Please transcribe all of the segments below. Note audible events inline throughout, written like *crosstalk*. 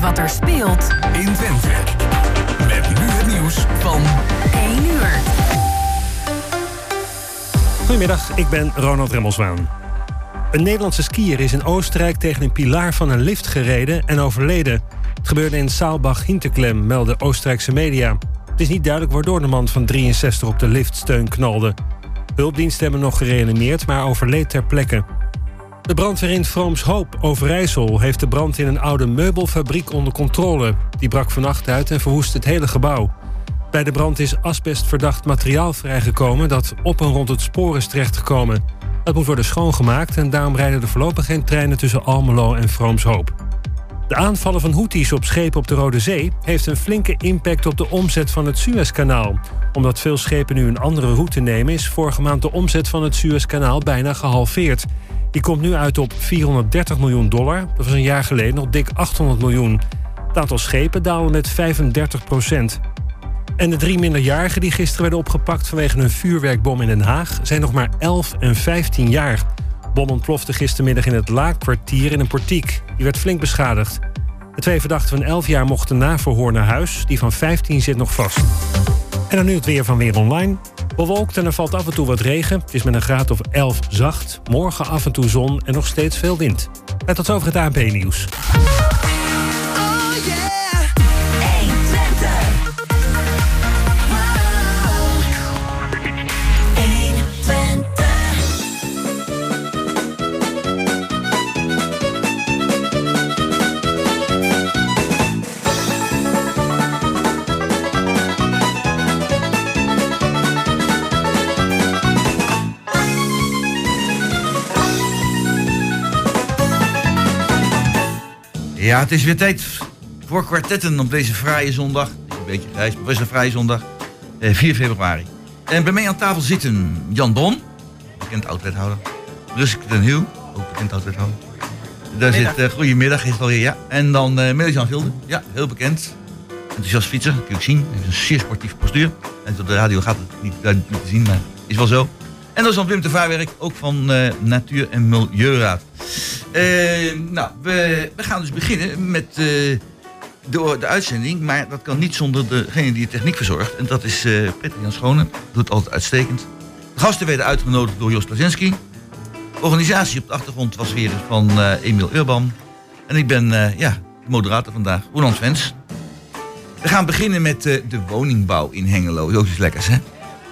weet wat er speelt in Twente. Met nu het nieuws van 1 uur. Goedemiddag, ik ben Ronald Remmelswaan. Een Nederlandse skier is in Oostenrijk tegen een pilaar van een lift gereden en overleden. Het gebeurde in Saalbach-Hinterklem, melden Oostenrijkse media. Het is niet duidelijk waardoor de man van 63 op de liftsteun knalde. Hulpdiensten hebben nog gereanimeerd, maar overleed ter plekke. De brandweer in Vroomshoop, Overijssel, heeft de brand in een oude meubelfabriek onder controle. Die brak vannacht uit en verwoest het hele gebouw. Bij de brand is asbestverdacht materiaal vrijgekomen dat op en rond het spoor is terechtgekomen. Dat moet worden schoongemaakt en daarom rijden er voorlopig geen treinen tussen Almelo en Vroomshoop. De aanvallen van Houthis op schepen op de Rode Zee heeft een flinke impact op de omzet van het Suezkanaal. Omdat veel schepen nu een andere route nemen, is vorige maand de omzet van het Suezkanaal bijna gehalveerd. Die komt nu uit op 430 miljoen dollar. Dat was een jaar geleden nog dik 800 miljoen. Het aantal schepen daalde met 35 procent. En de drie minderjarigen die gisteren werden opgepakt vanwege een vuurwerkbom in Den Haag zijn nog maar 11 en 15 jaar. Bom ontplofte gistermiddag in het Laakkwartier in een portiek. Die werd flink beschadigd. De twee verdachten van 11 jaar mochten na verhoor naar huis. Die van 15 zit nog vast. En dan nu het weer van Weer Online. Bewolkt en er valt af en toe wat regen. Het is met een graad of 11 zacht. Morgen af en toe zon en nog steeds veel wind. En tot over het ANP-nieuws. Ja, het is weer tijd voor kwartetten op deze fraaie zondag. Een beetje grijs, maar het is een fraaie zondag. Eh, 4 februari. En bij mij aan tafel zitten Jan Bon, bekend oud-wethouder. Rusk den Hiel, ook bekend oud-wethouder. Daar zit, uh, goedemiddag, is het alweer, ja. En dan uh, Jan Gilde, ja, heel bekend. Enthousiast fietser, kun je ook zien. Hij heeft een zeer sportief postuur. En op de radio gaat het niet, uh, niet te zien, maar is wel zo. En dan is dan Wim de Vaarwerk, ook van uh, Natuur- en Milieuraad. Uh, nou, we, we, gaan dus beginnen met uh, de, de, uitzending. Maar dat kan niet zonder degene die de techniek verzorgt. En dat is uh, Peter Schone. Doet het altijd uitstekend. De gasten werden uitgenodigd door Jos Plazinski. De organisatie op de achtergrond was weer van Emiel Urban. En ik ben ja, de moderator vandaag, Roland Vens. We gaan beginnen met de woningbouw in Hengelo. Ook iets lekkers, hè?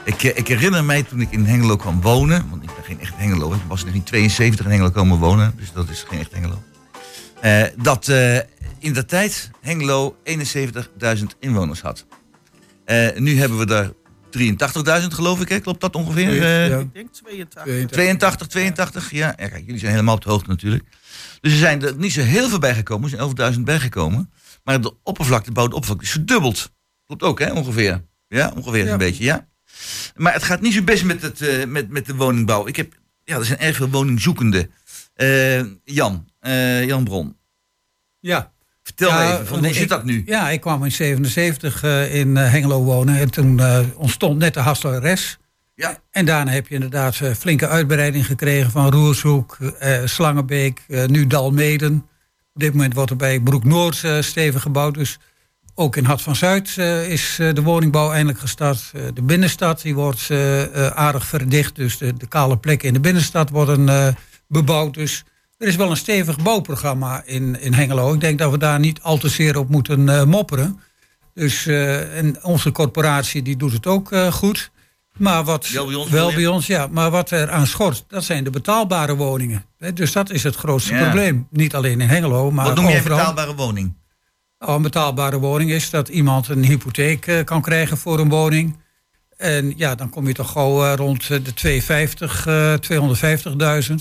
Ik, ik, herinner mij toen ik in Hengelo kwam wonen, geen echt Hengelo, ik was in 1972 in Hengelo komen wonen, dus dat is geen echt Hengelo. Uh, dat uh, in de tijd Hengelo 71.000 inwoners had. Uh, nu hebben we er 83.000 geloof ik, hè? klopt dat ongeveer? Ja. Ik denk 82. 82, 82, ja. ja. Kijk, jullie zijn helemaal op de hoogte natuurlijk. Dus er zijn er niet zo heel veel bijgekomen, er zijn 11.000 bijgekomen. Maar de oppervlakte, de bouwde oppervlakte is verdubbeld. Klopt ook, hè, ongeveer? Ja, ongeveer ja. een beetje, ja. Maar het gaat niet zo best met, het, uh, met, met de woningbouw. Ik heb, ja, er zijn erg veel woningzoekenden. Uh, Jan, uh, Jan Bron. Ja. Vertel ja, even, van, hoe zit dat nu? Ja, ik kwam in 77 in Hengelo wonen. En toen ontstond net de Hasteres. Ja. En daarna heb je inderdaad flinke uitbreiding gekregen van Roershoek, Slangenbeek, nu Dalmeden. Op dit moment wordt er bij Broek Noord stevig gebouwd. Dus ook in Hart van Zuid uh, is uh, de woningbouw eindelijk gestart. Uh, de binnenstad die wordt aardig verdicht. Dus de, de, kale plekken in de binnenstad worden bebouwd. Dus er is wel een stevig bouwprogramma in, in Hengelo. Ik denk dat we daar niet al te zeer op moeten mopperen. Dus, en onze corporatie die doet het ook goed. Maar wat wel bij ons, wel bij ons ja. Maar wat er aan schort, dat zijn de betaalbare woningen. Dus dat is het grootste Ja. probleem. Niet alleen in Hengelo, maar Wat noem jij overal. betaalbare woning? Nou, een betaalbare woning is dat iemand een hypotheek eh, kan krijgen voor een woning. En ja, dan kom je toch gauw eh, rond eh, de 250, eh 250.000.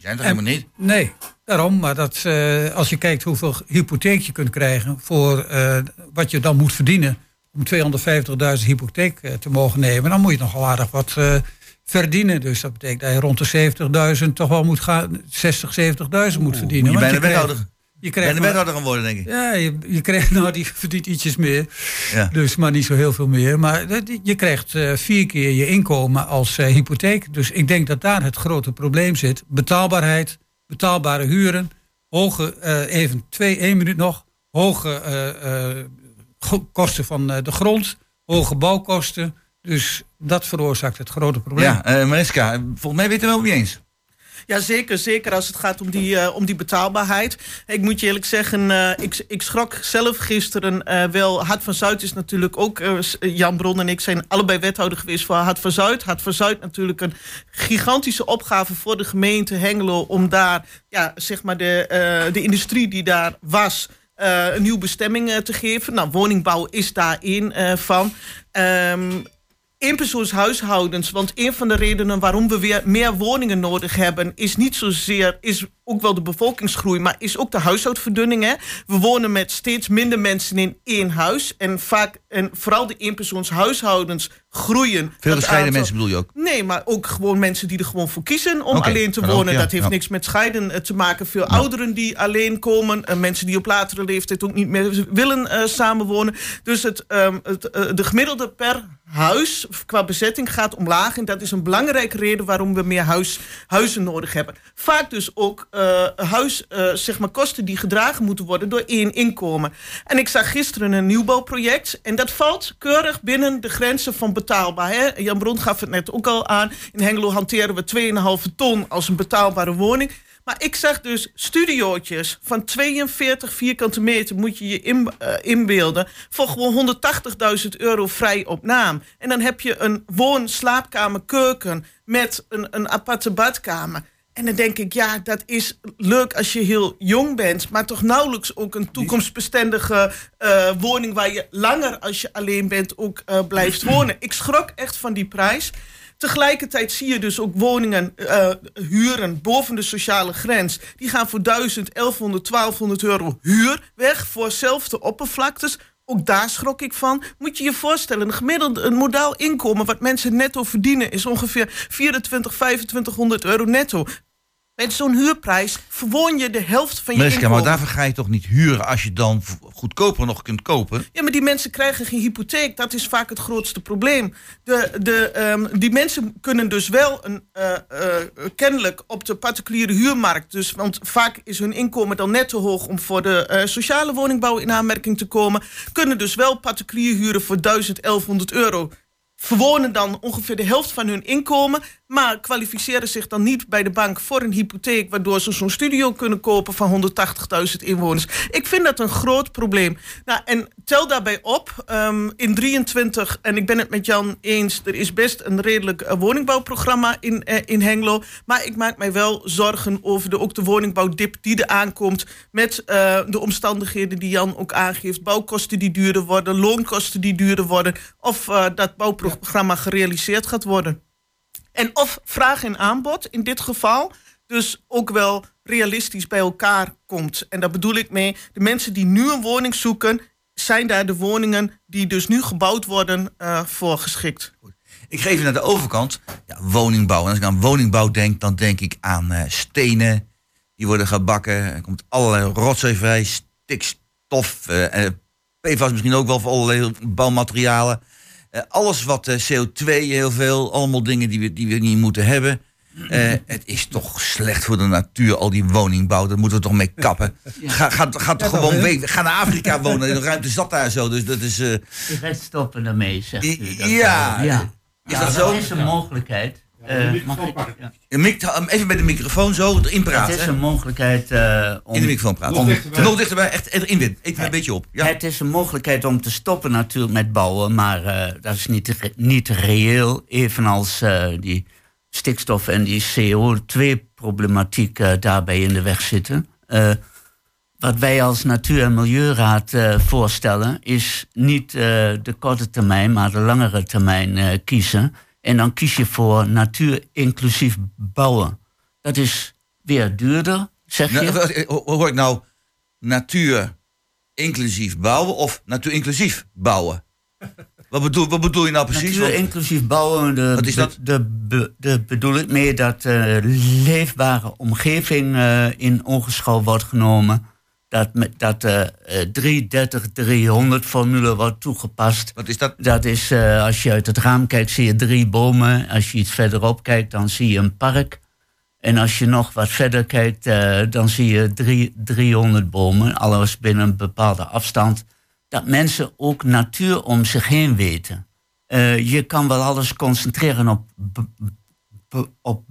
Die zijn toch helemaal niet? Nee, daarom. Maar dat, eh, als je kijkt hoeveel hypotheek je kunt krijgen voor eh, wat je dan moet verdienen om 250.000 hypotheek eh, te mogen nemen, dan moet je nogal aardig wat eh, verdienen. Dus dat betekent dat je rond de 70.000 toch wel moet gaan, 60, 70.000 moet verdienen. Moet je bijna wethouder, je krijgt maar- wethouder gaan worden, denk ik. ja, je, je krijgt, *laughs* nou, die verdient ietsjes meer. Ja. Dus, maar niet zo heel veel meer. Maar dat- je krijgt eh, vier keer je inkomen als eh, hypotheek. Dus ik denk dat daar het grote probleem zit. Betaalbaarheid, betaalbare huren. Hoge, eh, even twee, één minuut nog. hoge eh, eh, kosten van eh, de grond, hoge bouwkosten. Dus dat veroorzaakt het grote probleem. Ja, eh, Mariska, volgens mij weten we het wel mee eens. Ja, zeker. Zeker als het gaat om die, eh, om die betaalbaarheid. Ik moet je eerlijk zeggen, eh, ik, ik schrok zelf gisteren eh, wel. Hart van Zuid is natuurlijk ook... Jan Bron en ik zijn allebei wethouder geweest voor Hart van Zuid. Hart van Zuid natuurlijk een gigantische opgave voor de gemeente Hengelo... om daar, ja, zeg maar, de, de industrie die daar was... een nieuwe bestemming te geven. Nou, woningbouw is daar één eh, van. Ehm eenpersoonshuishoudens. Want een van de redenen waarom we weer meer woningen nodig hebben, is niet zozeer, is ook wel de bevolkingsgroei, maar is ook de huishoudverdunning. Hè? We wonen met steeds minder mensen in één huis. En vaak, en vooral de eenpersoonshuishoudens groeien. Veel gescheiden aantal- mensen bedoel je ook. Nee, maar ook gewoon mensen die er gewoon voor kiezen om alleen te ook, wonen. ja, dat heeft ja. niks met scheiden eh, te maken. Veel ouderen die alleen komen. en mensen die op latere leeftijd ook niet meer willen eh, samenwonen. Dus het, ehm, het, eh, de gemiddelde per huis qua bezetting gaat omlaag. En dat is een belangrijke reden waarom we meer huis, huizen nodig hebben. Vaak dus ook eh, huis, eh, zeg maar kosten die gedragen moeten worden door één inkomen. En ik zag gisteren een nieuwbouwproject. En dat valt keurig binnen de grenzen van betaalbaar. Hè? Jan Bron gaf het net ook al aan. In Hengelo hanteren we 2,5 ton als een betaalbare woning. Maar ik zag dus studiootjes van 42 vierkante meter, moet je je eh, inbeelden, voor gewoon 180.000 euro vrij op naam. En dan heb je een woon, slaapkamer, keuken met een, een aparte badkamer. En dan denk ik, ja, dat is leuk als je heel jong bent, maar toch nauwelijks ook een toekomstbestendige eh, woning waar je langer als je alleen bent ook eh, blijft *clears throat* wonen. Ik schrok echt van die prijs. Tegelijkertijd zie je dus ook woningen eh, huren boven de sociale grens. Die gaan voor 1000, 1100, 1200 euro huur weg voor zelfde oppervlaktes. Ook daar schrok ik van. Moet je je voorstellen, een gemiddeld een modaal inkomen wat mensen netto verdienen is ongeveer 24, 2500 euro netto. Met zo'n huurprijs verwoon je de helft van je Mariska, inkomen. maar daarvoor ga je toch niet huren als je dan goedkoper nog kunt kopen? Ja, maar die mensen krijgen geen hypotheek. Dat is vaak het grootste probleem. De, de, ehm, die mensen kunnen dus wel een, eh, eh, kennelijk op de particuliere huurmarkt. Dus, want vaak is hun inkomen dan net te hoog om voor de eh, sociale woningbouw in aanmerking te komen. Kunnen dus wel particulier huren voor 1000, 1100 euro. Verwonen dan ongeveer de helft van hun inkomen. Maar kwalificeren zich dan niet bij de bank voor een hypotheek. Waardoor ze zo'n studio kunnen kopen van 180.000 inwoners. Ik vind dat een groot probleem. Nou, en tel daarbij op. ehm, in 23, en ik ben het met Jan eens. Er is best een redelijk eh, woningbouwprogramma in, eh, in Hengelo. Maar ik maak mij wel zorgen over de, ook de woningbouwdip die er aankomt. Met eh, de omstandigheden die Jan ook aangeeft. Bouwkosten die duurder worden. Loonkosten die duurder worden. Of dat bouwprogramma gerealiseerd gaat worden. En of vraag en aanbod in dit geval dus ook wel realistisch bij elkaar komt. En daar bedoel ik mee, de mensen die nu een woning zoeken... zijn daar de woningen die dus nu gebouwd worden eh, voor geschikt. Ik ga even naar de overkant. Ja, woningbouw. En als ik aan woningbouw denk, dan denk ik aan eh, stenen. Die worden gebakken. Er komt allerlei rotzooi vrij. Stikstof. eh eh, PFAS misschien ook wel voor allerlei bouwmaterialen. Eh, alles wat eh, CO2 heel veel. Allemaal dingen die we, die we niet moeten hebben. Eh, *laughs* het is toch slecht voor de natuur, al die woningbouw. Daar moeten we toch mee kappen. Ga, ga, ga gewoon weg. Ga naar Afrika *laughs* wonen. De ruimte zat daar zo. Dus dat is... eh, Je gaat stoppen daarmee, zegt u. Dat, Ja. ja. Is Ja, dat zo? is een mogelijkheid. Eh, mag ik? Ja. Een mic- Even bij de microfoon zo erin Het praten. is hè? een mogelijkheid eh, om... In de microfoon praten. Nog dichterbij. echt erin win. Even een beetje op. Ja. Het is een mogelijkheid om te stoppen natuurlijk met bouwen, maar eh, dat is niet, niet reëel. Evenals eh, die stikstof en die CO2-problematiek eh, daarbij in de weg zitten. Eh, wat wij als Natuur- en Milieuraad eh, voorstellen is niet eh, de korte termijn, maar de langere termijn eh, kiezen. En dan kies je voor natuur-inclusief bouwen. Dat is weer duurder, zeg je? Nou, eh, ho- Hoor ik nou natuur inclusief bouwen of natuur inclusief bouwen? Wat bedoel, wat bedoel je nou precies? Natuur inclusief bouwen, de, Wat is dat? De, de, de bedoel ik mee dat uh, leefbare omgeving uh, in ogenschouw wordt genomen. Dat, met, dat de uh, 330-300 formule wordt toegepast. Wat is dat? Dat is, uh, als je uit het raam kijkt, zie je drie bomen. Als je iets verderop kijkt, dan zie je een park. En als je nog wat verder kijkt, eh, dan zie je drie, 300 bomen, alles binnen een bepaalde afstand. Dat mensen ook natuur om zich heen weten. Eh, je kan wel alles concentreren op, op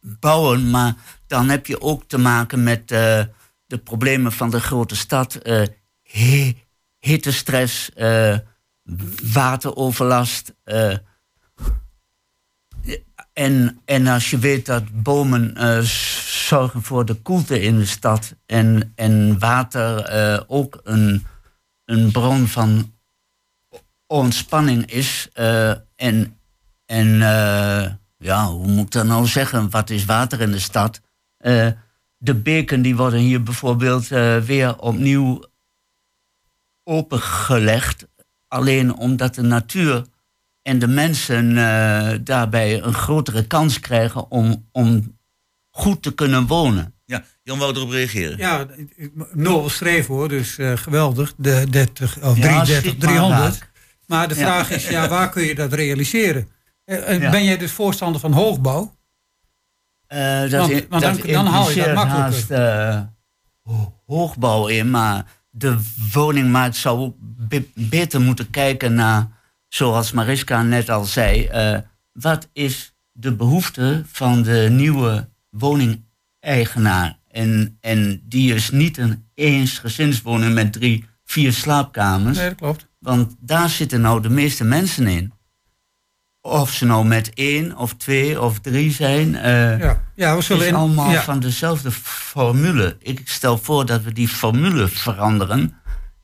bouwen, maar dan heb je ook te maken met eh, de problemen van de grote stad. eh hittestress, eh, wateroverlast. eh, en, en als je weet dat bomen zorgen voor de koelte in de stad en, en water ook een, een bron van ontspanning is. en en ja, hoe moet ik dat nou zeggen? Wat is water in de stad? De beken die worden hier bijvoorbeeld eh, weer opnieuw opengelegd. Alleen omdat de natuur en de mensen eh, daarbij een grotere kans krijgen om, om goed te kunnen wonen. Ja, Jan wou erop reageren. Ja, nobel streven hoor, dus eh, geweldig. De 30 of Ja, 33, schiet maar 300. raak. Maar de Ja. vraag is, ja, waar kun je dat realiseren? Ja. Ben jij dus voorstander van hoogbouw? Eh, dat, Want- i- want dat dan- dan haal je dat makkelijker. haast, eh, ho- hoogbouw in, maar de woningmarkt zou beter moeten kijken naar, zoals Mariska net al zei, eh, wat is de behoefte van de nieuwe woningeigenaar? En, en die is niet een eensgezinswoning met drie, vier slaapkamers. Nee, dat klopt. Want daar zitten nou de meeste mensen in. Of ze nou met één of twee of drie zijn. eh Ja, ja we het zullen is in, allemaal ja, van dezelfde formule. Ik stel voor dat we die formule veranderen.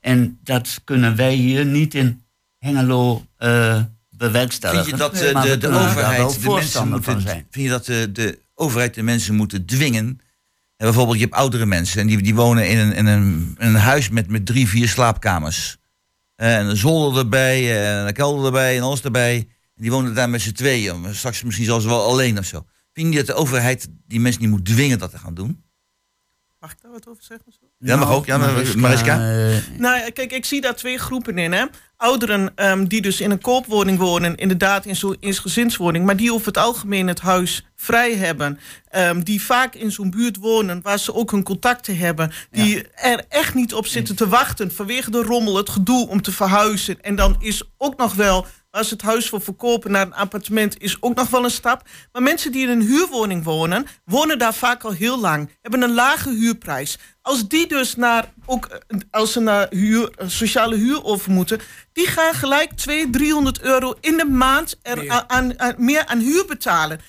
En dat kunnen wij hier niet in Hengelo eh bewerkstelligen. Vind je dat eh, de, de overheid de mensen moeten, zijn. vind je dat de, de overheid de mensen moeten dwingen? En bijvoorbeeld, je hebt oudere mensen en die, die wonen in een, in een, in een huis met, met drie, vier slaapkamers. Eh, en een zolder erbij, eh, en een kelder erbij en alles erbij. Die wonen daar met z'n tweeën. Straks misschien zelfs wel alleen of zo. Vind je dat de overheid die mensen niet moet dwingen dat te gaan doen? Mag ik daar wat over zeggen? Zo? Ja, mag ook. Ja, maar- Mariska? eh, Nou, ja, kijk, ik zie daar twee groepen in. Hè. Ouderen ehm, die dus in een koopwoning wonen, inderdaad in zo'n gezinswoning, maar die over het algemeen het huis vrij hebben. ehm, die vaak in zo'n buurt wonen waar ze ook hun contacten hebben. Die er echt niet op zitten te wachten vanwege de rommel, het gedoe om te verhuizen. En dan is ook nog wel, als het huis voor verkopen naar een appartement, is ook nog wel een stap. Maar mensen die in een huurwoning wonen, wonen daar vaak al heel lang, hebben een lage huurprijs. Als die dus naar, ook als ze naar huur, sociale huur over moeten, die gaan gelijk 200, 300 euro in de maand er Meer. aan, aan, aan- meer aan huur betalen.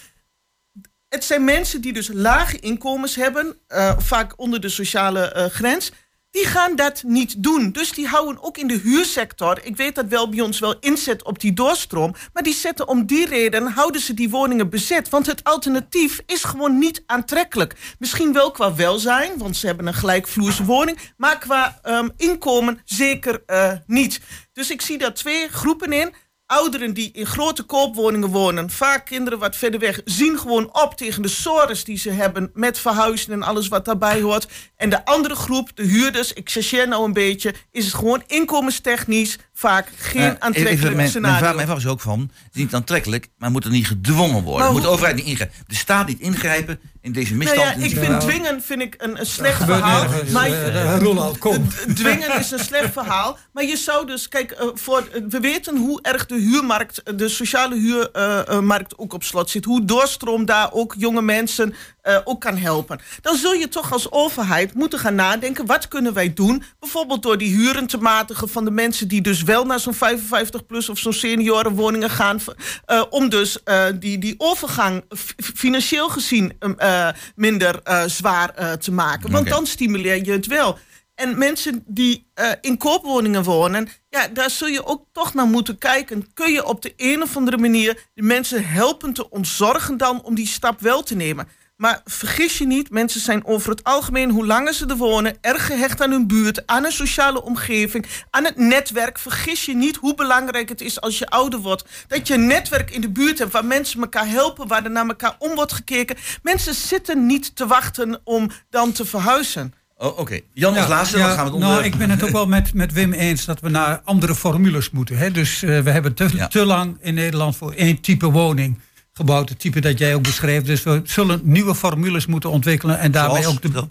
Het zijn mensen die dus lage inkomens hebben, eh, vaak onder de sociale eh, grens. Die gaan dat niet doen. Dus die houden ook in de huursector. Ik weet dat wel bij ons wel inzet op die doorstroom. Maar die zetten om die reden, houden ze die woningen bezet. Want het alternatief is gewoon niet aantrekkelijk. Misschien wel qua welzijn, want ze hebben een gelijkvloerse woning. Maar qua ehm, inkomen zeker eh, niet. Dus ik zie daar twee groepen in. Ouderen die in grote koopwoningen wonen, vaak kinderen wat verder weg, zien gewoon op tegen de sores die ze hebben met verhuizen en alles wat daarbij hoort. En de andere groep, de huurders, ik chargeer nou een beetje, is het gewoon inkomenstechnisch vaak geen Eh, aantrekkelijk even, mijn, mijn, scenario. vraag, mijn vraag is ook van, het is niet aantrekkelijk, maar moet er niet gedwongen worden? Maar moet de overheid niet ingrijpen? De staat niet ingrijpen in deze nou misstand? ja, in ik vind dwingen vind ik een, een slecht verhaal. Maar Eh, eh, kom. Dwingen is een slecht verhaal. Maar je zou dus, kijk, voor, we weten hoe erg de huurmarkt, de sociale huurmarkt ook op slot zit. Hoe doorstroom daar ook jonge mensen eh, ook kan helpen. Dan zul je toch als overheid moeten gaan nadenken, wat kunnen wij doen? Bijvoorbeeld door die huren te matigen van de mensen die dus wel naar zo'n 55 plus of zo'n seniorenwoningen gaan. eh, om dus eh, die, die overgang financieel gezien eh, minder zwaar te maken. Want dan stimuleer je het wel. En mensen die in koopwoningen wonen, ja, daar zul je ook toch naar moeten kijken. Kun je op de een of andere manier de mensen helpen te ontzorgen dan om die stap wel te nemen? Maar vergis je niet, mensen zijn over het algemeen, hoe langer ze er wonen, erg gehecht aan hun buurt, aan een sociale omgeving, aan het netwerk. Vergis je niet hoe belangrijk het is als je ouder wordt. Dat je een netwerk in de buurt hebt waar mensen elkaar helpen, waar er naar elkaar om wordt gekeken. Mensen zitten niet te wachten om dan te verhuizen. Oh, Oké, Jan als laatste, dan gaan we het onder... Nou, ik ben het ook wel met, met Wim eens dat we naar andere formules moeten. Hè? Dus eh, we hebben te, Ja. te lang in Nederland voor één type woning gebouwd. Het type dat jij ook beschreef. Dus we zullen nieuwe formules moeten ontwikkelen. En daarmee Zoals? ook de,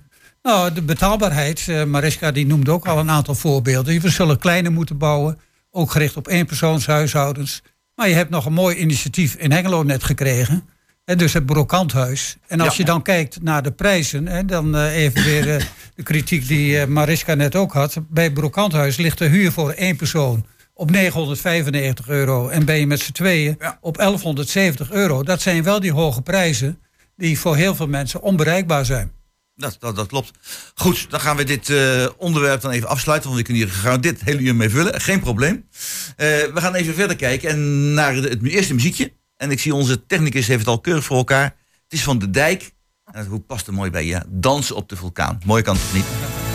nou, de betaalbaarheid. eh Mariska die noemde ook al een aantal voorbeelden. We zullen kleiner moeten bouwen. Ook gericht op éénpersoonshuishoudens. Maar je hebt nog een mooi initiatief in Hengelo net gekregen. Hè, dus het brokanthuis. En als Ja. je dan kijkt naar de prijzen, hè, dan eh, even weer eh, de kritiek die Mariska net ook had. Bij brokanthuis ligt de huur voor één persoon op 995 euro. En ben je met z'n tweeën Ja. op 1170 euro. Dat zijn wel die hoge prijzen die voor heel veel mensen onbereikbaar zijn. Dat, dat, dat klopt. Goed, dan gaan we dit eh, onderwerp dan even afsluiten. Want we kunnen hier gegarandeerd het hele uur mee vullen. Geen probleem. Eh, we gaan even verder kijken en naar het eerste muziekje. En ik zie onze technicus heeft het al keurig voor elkaar. Het is van De Dijk. En hoe past er mooi bij je? Dansen op de vulkaan. Mooie kant of niet?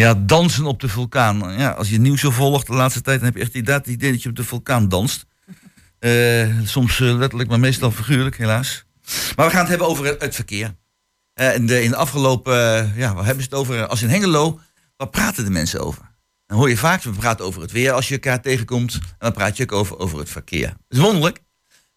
Ja, dansen op de vulkaan. Ja, als je het nieuws zo volgt de laatste tijd, dan heb je echt inderdaad het idee dat je op de vulkaan danst. *laughs* Eh, soms eh, letterlijk, maar meestal figuurlijk, helaas. Maar we gaan het hebben over het, het verkeer. Eh, in, de, in de afgelopen, ja, waar hebben ze het over? Als in Hengelo, waar praten de mensen over? Dan hoor je vaak, we praten over het weer als je elkaar tegenkomt. En dan praat je ook over, over het verkeer. Dat is wonderlijk.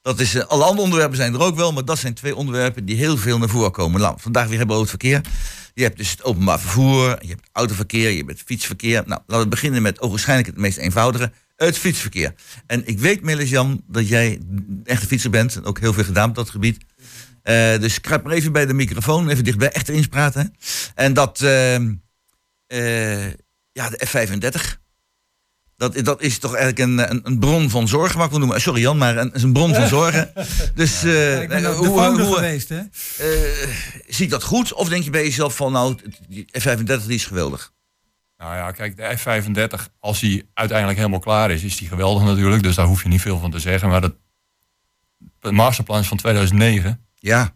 Dat is, alle andere onderwerpen zijn er ook wel, maar dat zijn twee onderwerpen die heel veel naar voren komen. Nou, vandaag weer hebben we over het verkeer. Je hebt dus het openbaar vervoer, je hebt autoverkeer, je hebt het fietsverkeer. Nou, laten we beginnen met waarschijnlijk het meest eenvoudige, het fietsverkeer. En ik weet, Melis Jan, dat jij een fietser bent en ook heel veel gedaan op dat gebied. Eh, dus kruip maar even bij de microfoon, even dichtbij, echt erin praten. En dat, ehm, eh, ja, de F35. Dat, dat is toch eigenlijk een, een, een bron van zorgen, wat ik wil noemen. Sorry Jan, maar een, is een bron van *laughs* zorgen. Dus eh, ik ben eh, hoe, founder hoe, geweest, hè? eh, zie ik dat goed? Of denk je bij jezelf van, nou, die F35 die is geweldig? Nou ja, kijk, de F35, als die uiteindelijk helemaal klaar is, is die geweldig natuurlijk. Dus daar hoef je niet veel van te zeggen. Maar dat, het masterplan is van 2009. Ja,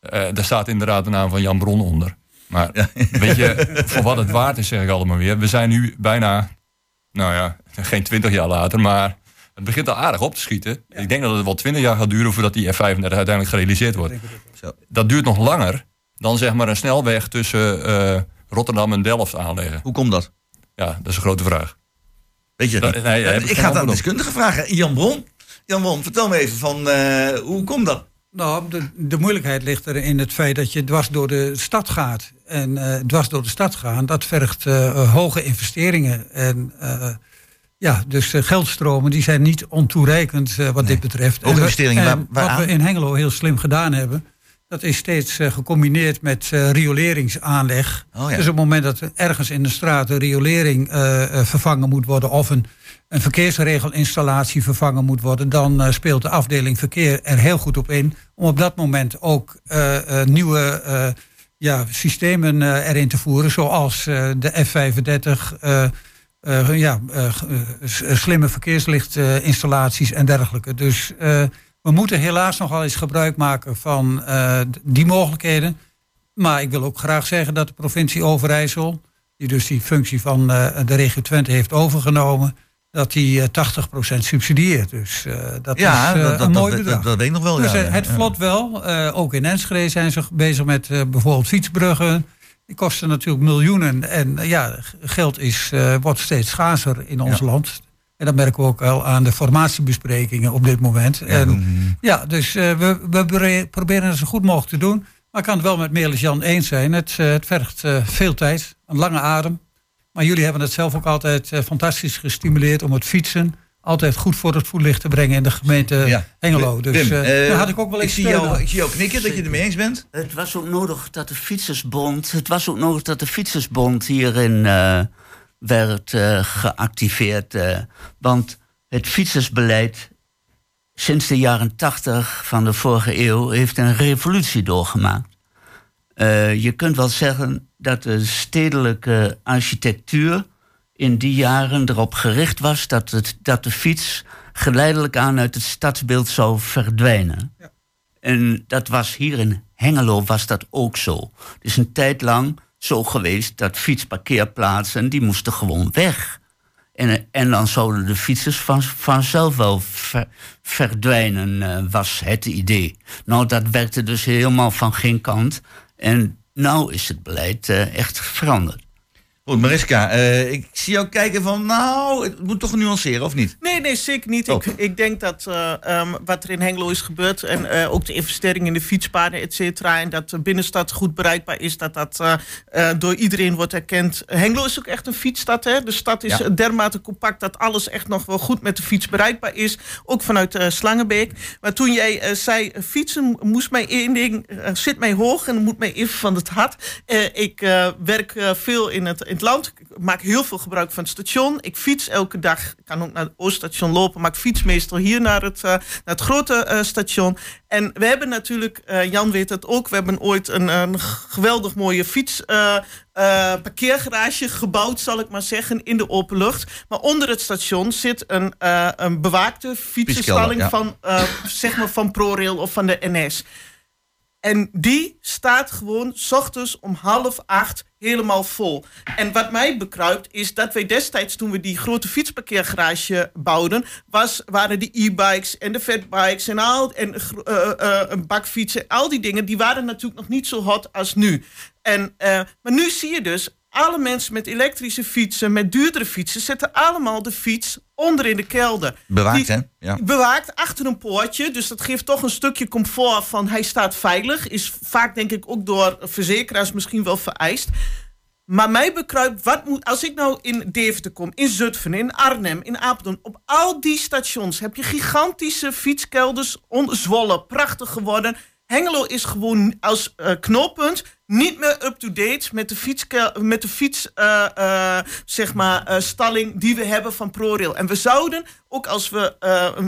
Eh, daar staat inderdaad de naam van Jan Bron onder. Maar weet je, *laughs* voor wat het waard is, zeg ik allemaal weer. We zijn nu bijna, nou ja, geen 20 jaar later, maar het begint al aardig op te schieten. Ik denk dat het wel 20 jaar gaat duren voordat die F35 uiteindelijk gerealiseerd wordt. Zo. Dat duurt nog langer dan zeg maar een snelweg tussen eh, Rotterdam en Delft aanleggen. hoe komt dat? Ja, dat is een grote vraag. Weet je Dat- nee, heb ik ga het aan antwoord de op. deskundige vragen. Jan Bron, Jan Bron, vertel me even van, eh, hoe komt dat? Nou, de, de moeilijkheid ligt er in het feit dat je dwars door de stad gaat. En eh, dwars door de stad gaan, dat vergt eh, hoge investeringen. En eh, ja, dus geldstromen die zijn niet ontoereikend eh, wat dit betreft. We- investeringen, en waar- wat we in Hengelo heel slim gedaan hebben... dat is steeds eh, gecombineerd met eh, rioleringsaanleg. Oh ja. Dus op het moment dat er ergens in de straat een riolering eh, eh, vervangen moet worden... of een, een verkeersregelinstallatie vervangen moet worden... dan eh, speelt de afdeling verkeer er heel goed op in... om op dat moment ook eh, eh, nieuwe eh, ja, systemen eh, erin te voeren... zoals eh, de F35... eh, ja, slimme verkeerslichtinstallaties en dergelijke. Dus we moeten helaas nogal eens gebruik maken van die mogelijkheden. Maar ik wil ook graag zeggen dat de provincie Overijssel, die dus die functie van de regio Twente heeft overgenomen, dat die eh, 80% subsidieert. Dus eh, dat Ja, is eh, dat, dat, een mooi dat, bedrag. dat, weet ik nog wel. Dus ja, eh, het ja. vlot wel. Eh, ook in Enschede zijn ze bezig met eh, bijvoorbeeld fietsbruggen. Die kosten natuurlijk miljoenen. En eh, ja, geld is, eh, wordt steeds schaarser in ons Ja. land. En dat merken we ook wel aan de formatiebesprekingen op dit moment. en, mm, ja, dus eh, we, we proberen het zo goed mogelijk te doen. Maar ik kan het wel met Melis Jan eens zijn. Het, eh, het vergt eh, veel tijd, een lange adem. Maar jullie hebben het zelf ook altijd eh, fantastisch gestimuleerd om het fietsen altijd goed voor het voetlicht te brengen in de gemeente Ja. Hengelo. Dus Wim, eh, eh, daar had ik ook wel ik eens zie, steun jou, ik zie jou knikken dat je het ermee eens bent. Het was ook nodig dat de Fietsersbond, het was ook nodig dat de Fietsersbond hierin eh, werd geactiveerd. eh, want het fietsersbeleid sinds de jaren tachtig van de vorige eeuw heeft een revolutie doorgemaakt. Eh, je kunt wel zeggen dat de stedelijke architectuur in die jaren erop gericht was dat, het, dat de fiets geleidelijk aan uit het stadsbeeld zou verdwijnen. En dat was hier in Hengelo was dat ook zo. Het is een tijd lang zo geweest dat fietsparkeerplaatsen, die moesten gewoon weg. En, en dan zouden de fietsers van, vanzelf wel ver- verdwijnen, eh, was het idee. Nou, dat werkte dus helemaal van geen kant. En nou is het beleid eh, echt veranderd. Goed, Mariska, eh, ik zie jou kijken van, nou, het moet toch nuanceren, of niet? Nee, nee, zeker niet. Oh. Ik, ik denk dat eh, ehm, wat er in Hengelo is gebeurd... en eh, ook de investering in de fietspaden, et cetera... en dat de binnenstad goed bereikbaar is... dat dat door iedereen wordt erkend. Hengelo is ook echt een fietsstad. Hè? De stad is Ja. dermate compact... dat alles echt nog wel goed met de fiets bereikbaar is. Ook vanuit Slangenbeek. Maar toen jij zei, fietsen moest mij één ding... zit mij hoog en moet mij even van het hart. Ik werk veel in het, in het land. Ik maak heel veel gebruik van het station. Ik fiets elke dag. Ik kan ook naar het Ooststation lopen. Maar ik fiets meestal hier naar het, eh, naar het grote eh, station. En we hebben natuurlijk, eh, Jan weet het ook... we hebben ooit een, een geweldig mooie fiets... parkeergarage gebouwd, zal ik maar zeggen, in de open lucht. Maar onder het station zit een, een bewaakte fietsenstalling ja. van, zeg maar van ProRail of van de NS. En die staat gewoon 's ochtends om half acht helemaal vol. En wat mij bekruipt is dat wij destijds, toen we die grote fietsparkeergarage bouwden, was, waren die e-bikes en de fatbikes en, al, en gro- eh, eh, een bakfietsen, al die dingen, die waren natuurlijk nog niet zo hot als nu. En, eh, maar nu zie je dus, alle mensen met elektrische fietsen, met duurdere fietsen, zetten allemaal de fiets onder in de kelder. Bewaakt, hè? Ja. bewaakt achter een poortje. Dus dat geeft toch een stukje comfort van hij staat veilig. Is vaak denk ik ook door verzekeraars misschien wel vereist. Maar mij bekruipt, wat moet, als ik nou in Deventer kom, in Zutphen, in Arnhem, in Apeldoorn, op al die stations heb je gigantische fietskelders, Zwolle, prachtig geworden. Hengelo is gewoon als eh, knooppunt niet meer up-to-date met de fietskel- met de fiets, eh, eh, zeg maar, stalling die we hebben van ProRail. En we zouden, ook als we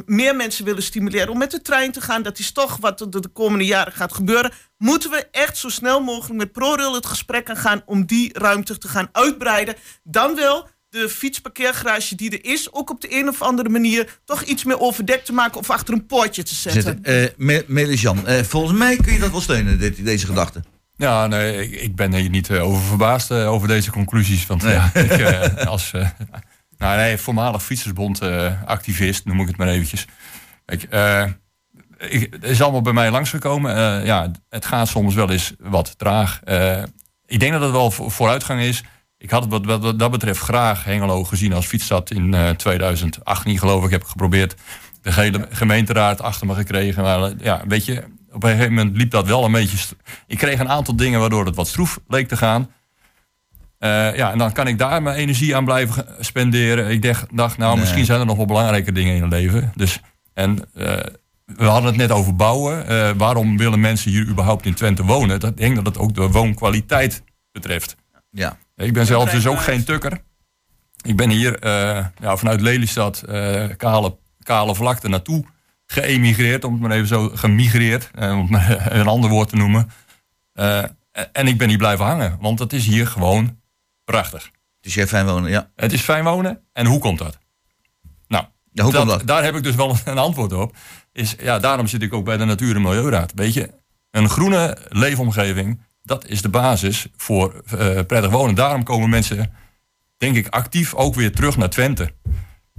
meer mensen willen stimuleren om met de trein te gaan, dat is toch wat de, de komende jaren gaat gebeuren, moeten we echt zo snel mogelijk met ProRail het gesprek aan gaan om die ruimte te gaan uitbreiden. Dan wel de fietsparkeergarage die er is, ook op de een of andere manier toch iets meer overdekt te maken of achter een poortje te zetten. Zitten. Eh, Jan, eh, volgens mij kun je dat wel steunen, dit, deze gedachte. Ja, nee, ik, ik ben hier niet eh, over verbaasd over deze conclusies. Want Nee. ja, *laughs* ik, eh, als eh, nou, nee, voormalig fietsersbond-activist, noem ik het maar eventjes. Kijk, eh, ik, het is allemaal bij mij langsgekomen. Eh, ja, het gaat soms wel eens wat traag. Eh, ik denk dat het wel vo- vooruitgang is. Ik had wat, wat, wat dat betreft graag Hengelo gezien als fietsstad in eh 2018, geloof ik. Heb ik geprobeerd de hele gemeenteraad achter me gekregen. Maar eh, ja, weet je, op een gegeven moment liep dat wel een beetje. Ik kreeg een aantal dingen waardoor het wat stroef leek te gaan. Eh, ja, en dan kan ik daar mijn energie aan blijven spenderen. Ik dacht, dacht nou, Nee. misschien zijn er nog wel belangrijke dingen in het leven. Dus, en we hadden het net over bouwen. Waarom willen mensen hier überhaupt in Twente wonen? Dat, ik denk dat het ook de woonkwaliteit betreft. Ja. Ik ben zelf dus ook geen tukker. Ik ben hier eh, ja, vanuit Lelystad, eh, kale, kale vlakte, naartoe geëmigreerd. Om het maar even zo gemigreerd, eh, om het *laughs* een ander woord te noemen. Eh, en ik ben hier blijven hangen, want het is hier gewoon prachtig. Het is jij fijn wonen, ja. Het is fijn wonen. En hoe komt dat? Nou, Ja, hoe dat- komt dat? daar heb ik dus wel *laughs* een antwoord op. Is, ja, daarom zit ik ook bij de Natuur- en Milieuraad. Weet je, een groene leefomgeving, dat is de basis voor eh, prettig wonen. Daarom komen mensen, denk ik, actief ook weer terug naar Twente.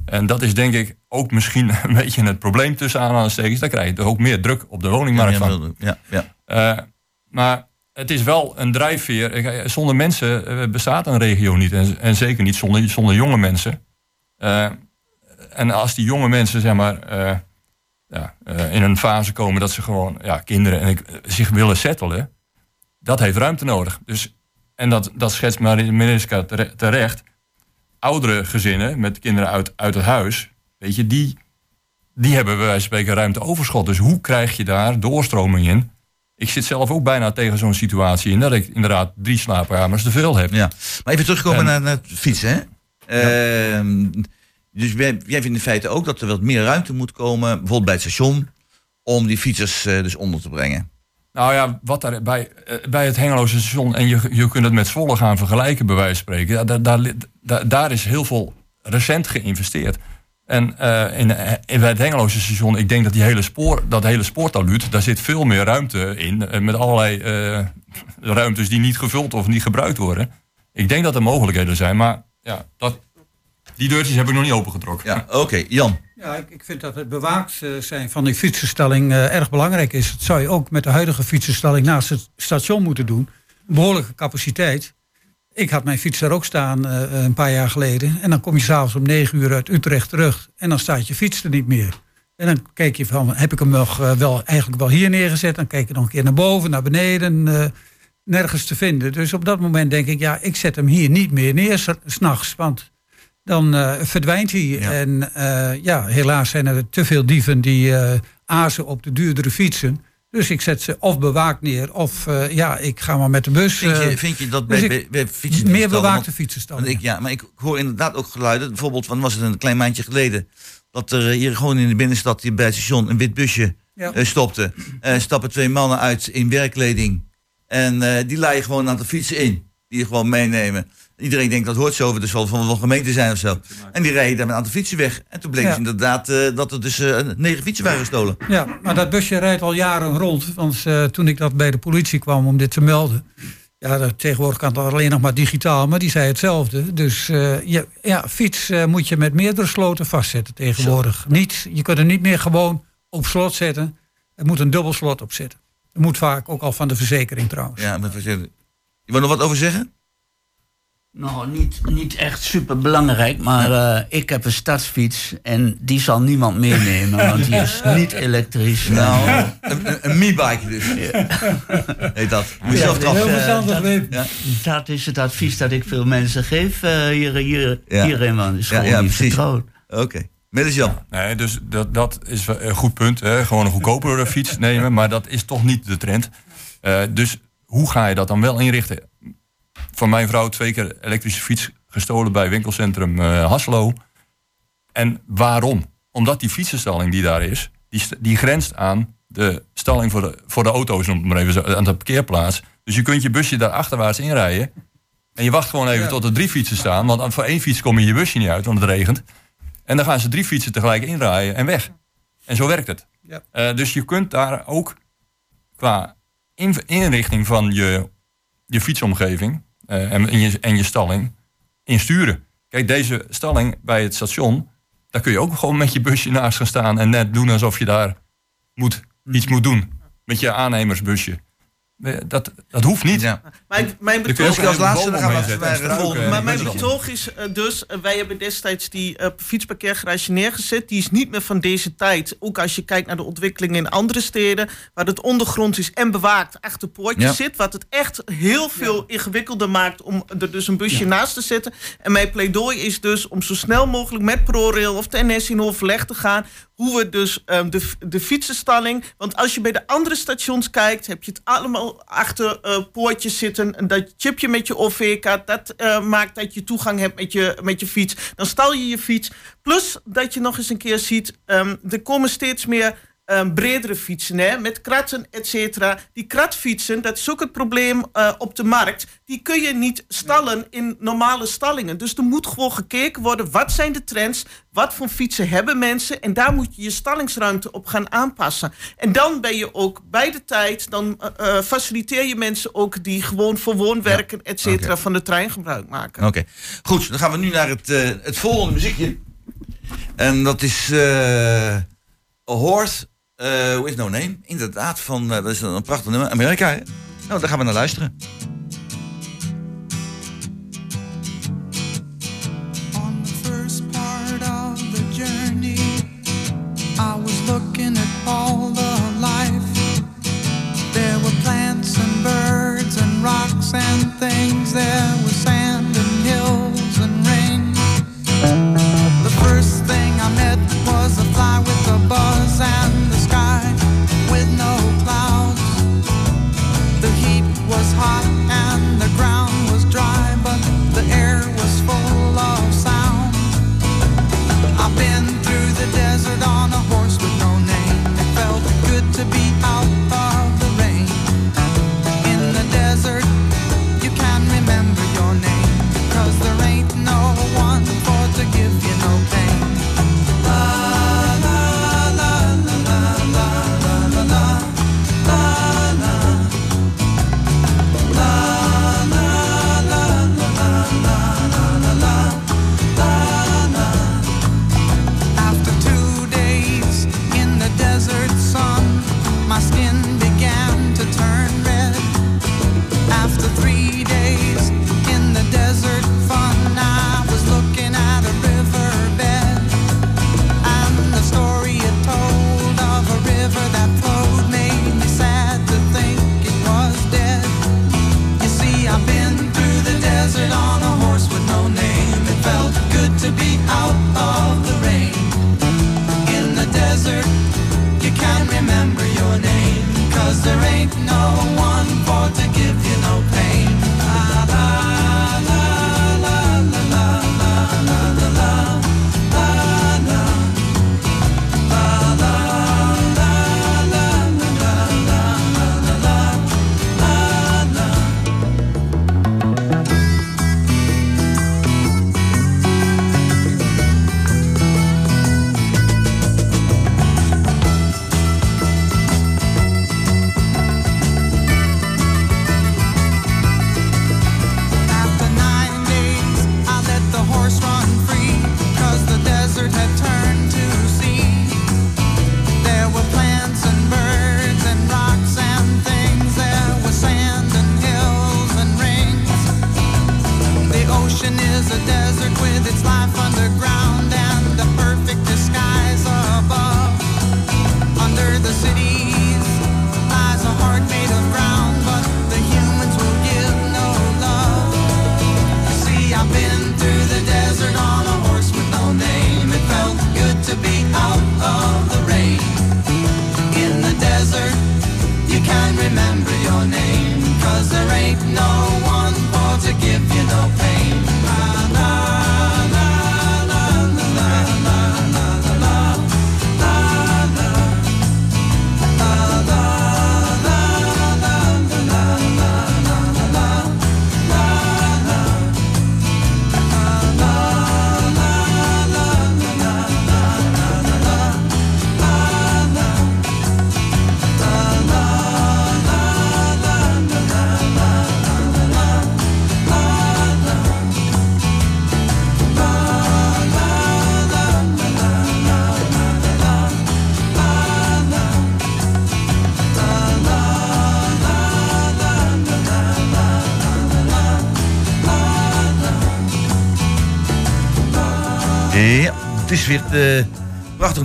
En dat is denk ik ook misschien *laughs* een beetje het probleem tussen aanhalingstekens. Daar krijg je ook meer druk op de woningmarkt van. ja, ja. Eh, maar het is wel een drijfveer. Ik- Zonder mensen eh, bestaat een regio niet. En, en zeker niet zonder, zonder jonge mensen. Eh, en als die jonge mensen zeg maar, eh, ja, eh, in een fase komen dat ze gewoon ja, kinderen en ik, zich willen settelen, dat heeft ruimte nodig. Dus, en dat, dat schetst Mariska tere- terecht. Oudere gezinnen met kinderen uit, uit het huis, weet je, die, die hebben bij wijze van spreken ruimte overschot. Dus hoe krijg je daar doorstroming in? Ik zit zelf ook bijna tegen zo'n situatie in dat ik inderdaad drie slaapkamers te veel heb. Ja. Maar even terugkomen En- naar, naar het fietsen, hè? Ehm, dus jij, jij vindt in feite ook dat er wat meer ruimte moet komen, bijvoorbeeld bij het station, om die fietsers eh, dus onder te brengen. Nou ja, wat daar bij, eh, bij het Hengeloze station, en je, je kunt het met Zwolle gaan vergelijken, bij wijze van spreken. Daar, daar, daar, is heel veel recent geïnvesteerd. En eh, in, eh, in bij het Hengeloze station, ik denk dat die hele spoor, dat hele spoortaluut, daar zit veel meer ruimte in. met allerlei ruimtes die niet gevuld of niet gebruikt worden. Ik denk dat er mogelijkheden zijn, maar ja, dat, die deurtjes heb ik nog niet opengetrokken. Ja, oké. Jan. Ja, ik, ik vind dat het bewaakt eh, zijn van die fietsenstalling eh, erg belangrijk is. Dat zou je ook met de huidige fietsenstalling naast het station moeten doen. Behoorlijke capaciteit. Ik had mijn fiets daar ook staan eh, een paar jaar geleden. En dan kom je s'avonds om negen uur uit Utrecht terug. En dan staat je fiets er niet meer. En dan kijk je van, heb ik hem nog wel, eigenlijk wel hier neergezet? Dan kijk je nog een keer naar boven, naar beneden. nergens te vinden. Dus op dat moment denk ik, ja, ik zet hem hier niet meer neer s'nachts. Want dan eh, verdwijnt hij. Ja. En eh, ja, helaas zijn er te veel dieven die eh azen op de duurdere fietsen. Dus ik zet ze of bewaakt neer, of ja, ik ga maar met de bus. Vind je, vind je dat dus bij, ik- bij, bij fietsen meer bewaakte fietsenstallen. ik, ja, maar ik hoor inderdaad ook geluiden. Bijvoorbeeld, van was het een klein maandje geleden. Dat er hier gewoon in de binnenstad hier bij het station een wit busje Ja. stopte. Stappen twee mannen uit in werkkleding. En die laaien gewoon aan de fietsen in. die je gewoon meenemen. Iedereen denkt dat hoort zo, dus wel van een gemeente zijn of zo. En die rijden daar met een aantal fietsen weg. En toen bleek Ja. dus inderdaad eh, dat er dus eh, negen fietsen waren gestolen. Ja, maar dat busje rijdt al jaren rond. Want eh, toen ik dat bij de politie kwam om dit te melden. Ja, dat, tegenwoordig kan het alleen nog maar digitaal, maar die zei hetzelfde. Dus je, ja, fiets moet je met meerdere sloten vastzetten tegenwoordig. Niet, je kunt er niet meer gewoon op slot zetten. Er moet een dubbel slot op zitten. Dat moet vaak ook al van de verzekering trouwens. Ja, maar je wil nog wat over zeggen? Nou, niet, niet echt super belangrijk, maar eh, ik heb een stadsfiets en die zal niemand meenemen, want die is *laughs* niet elektrisch. Nou, een, een, een me-bike dus. *laughs* Heet dat. Moet je zelf dat trappen. is, eh, verstandig, dat- Wim. Ja. Dat is het advies dat ik veel mensen geef eh, hier, hier, Ja. hierin, want het is Ja, gewoon ja, niet vertrouwd. Oké. Midden Jan. Nee, dus dat, dat is een goed punt. Hè? Gewoon een goedkopere fiets nemen, maar dat is toch niet de trend. Eh, dus hoe ga je dat dan wel inrichten? Van mijn vrouw twee keer elektrische fiets gestolen bij winkelcentrum eh Haslo. En waarom? Omdat die fietsenstalling die daar is, die, die grenst aan de stalling voor de, voor de auto's, noem het maar even zo, aan de parkeerplaats. Dus je kunt je busje daar achterwaarts inrijden. En je wacht gewoon even tot er drie fietsen staan. Want voor één fiets kom je je busje niet uit, want het regent. En dan gaan ze drie fietsen tegelijk inrijden en weg. En zo werkt het. Ja. Eh, dus je kunt daar ook qua in- inrichting van je, je fietsomgeving eh, en, je, en je stalling in sturen. Kijk, deze stalling bij het station, daar kun je ook gewoon met je busje naast gaan staan en net doen alsof je daar moet, iets moet doen. Met je aannemersbusje. Dat, dat hoeft niet. Ja. Mijn, mijn betoog, als laatste, dan gaan we maar mijn betoog is eh, dus, eh, wij hebben destijds die eh, fietsparkeergarage neergezet. Die is niet meer van deze tijd. Ook als je kijkt naar de ontwikkelingen in andere steden, waar het ondergrond is en bewaakt achter poortjes Ja. zit. Wat het echt heel veel ingewikkelder maakt om er dus een busje naast te zetten. En mijn pleidooi is dus om zo snel mogelijk met ProRail of de NS in overleg te gaan. Hoe we dus ehm, de, de fietsenstalling. Want als je bij de andere stations kijkt, heb je het allemaal achter eh, poortjes zitten. En dat chipje met je OV-kaart, dat eh, maakt dat je toegang hebt met je, met je fiets. Dan stal je je fiets. Plus dat je nog eens een keer ziet, ehm, er komen steeds meer ehm, bredere fietsen, hè, met kratten, et cetera. Die kratfietsen, dat is ook het probleem eh, op de markt. Die kun je niet stallen in normale stallingen. Dus er moet gewoon gekeken worden, wat zijn de trends? Wat voor fietsen hebben mensen? En daar moet je je stallingsruimte op gaan aanpassen. En dan ben je ook bij de tijd, dan eh, eh, faciliteer je mensen ook die gewoon voor woonwerken, et cetera, van de trein gebruik maken. Oké. Goed, dan gaan we nu naar het, het volgende muziekje. En dat is A Horse eh With No Name. Inderdaad, van, eh, dat is een prachtig nummer. Amerika, hè? Nou, daar gaan we naar luisteren. On the first part of the hot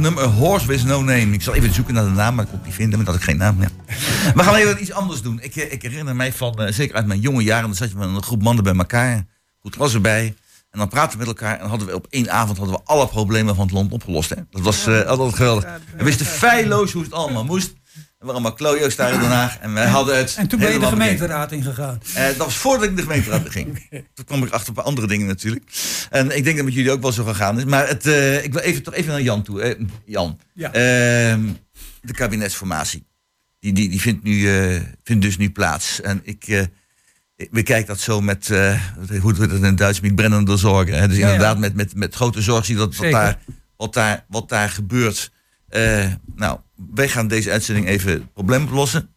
prachtig nummer Horse with No Name. Ik zal even zoeken naar de naam, maar ik kon het niet vinden, maar dat ik geen naam. Ja. We gaan even iets anders doen. Ik, eh, ik herinner mij van, eh, zeker uit mijn jonge jaren, dan zat je met een groep mannen bij elkaar. Goed glas erbij. En dan praten we met elkaar en hadden we op één avond hadden we alle problemen van het land opgelost. Hè? Dat was eh, altijd geweldig. We wisten feilloos hoe het allemaal moest. We waren allemaal klojo's daar in Den Haag en wij hadden het En toen ben je de gemeenteraad ingegaan. Eh, dat was voordat ik de gemeenteraad ging. *laughs* Toen kwam ik achter op andere dingen natuurlijk. En ik denk dat met jullie ook wel zo gegaan is. Maar het, eh, ik wil even, toch even naar Jan toe. Eh, Jan, Ja. Ehm, de kabinetsformatie. Die, die, die vindt, nu, vindt dus nu plaats. En ik, bekijk dat zo met, eh, hoe het in het Duits met brennende zorgen. Hè? Dus Ja, ja. inderdaad met, met, met grote zorg zie je dat wat Zeker. daar, wat, daar, wat daar gebeurt. Nou, wij gaan deze uitzending even het probleem oplossen.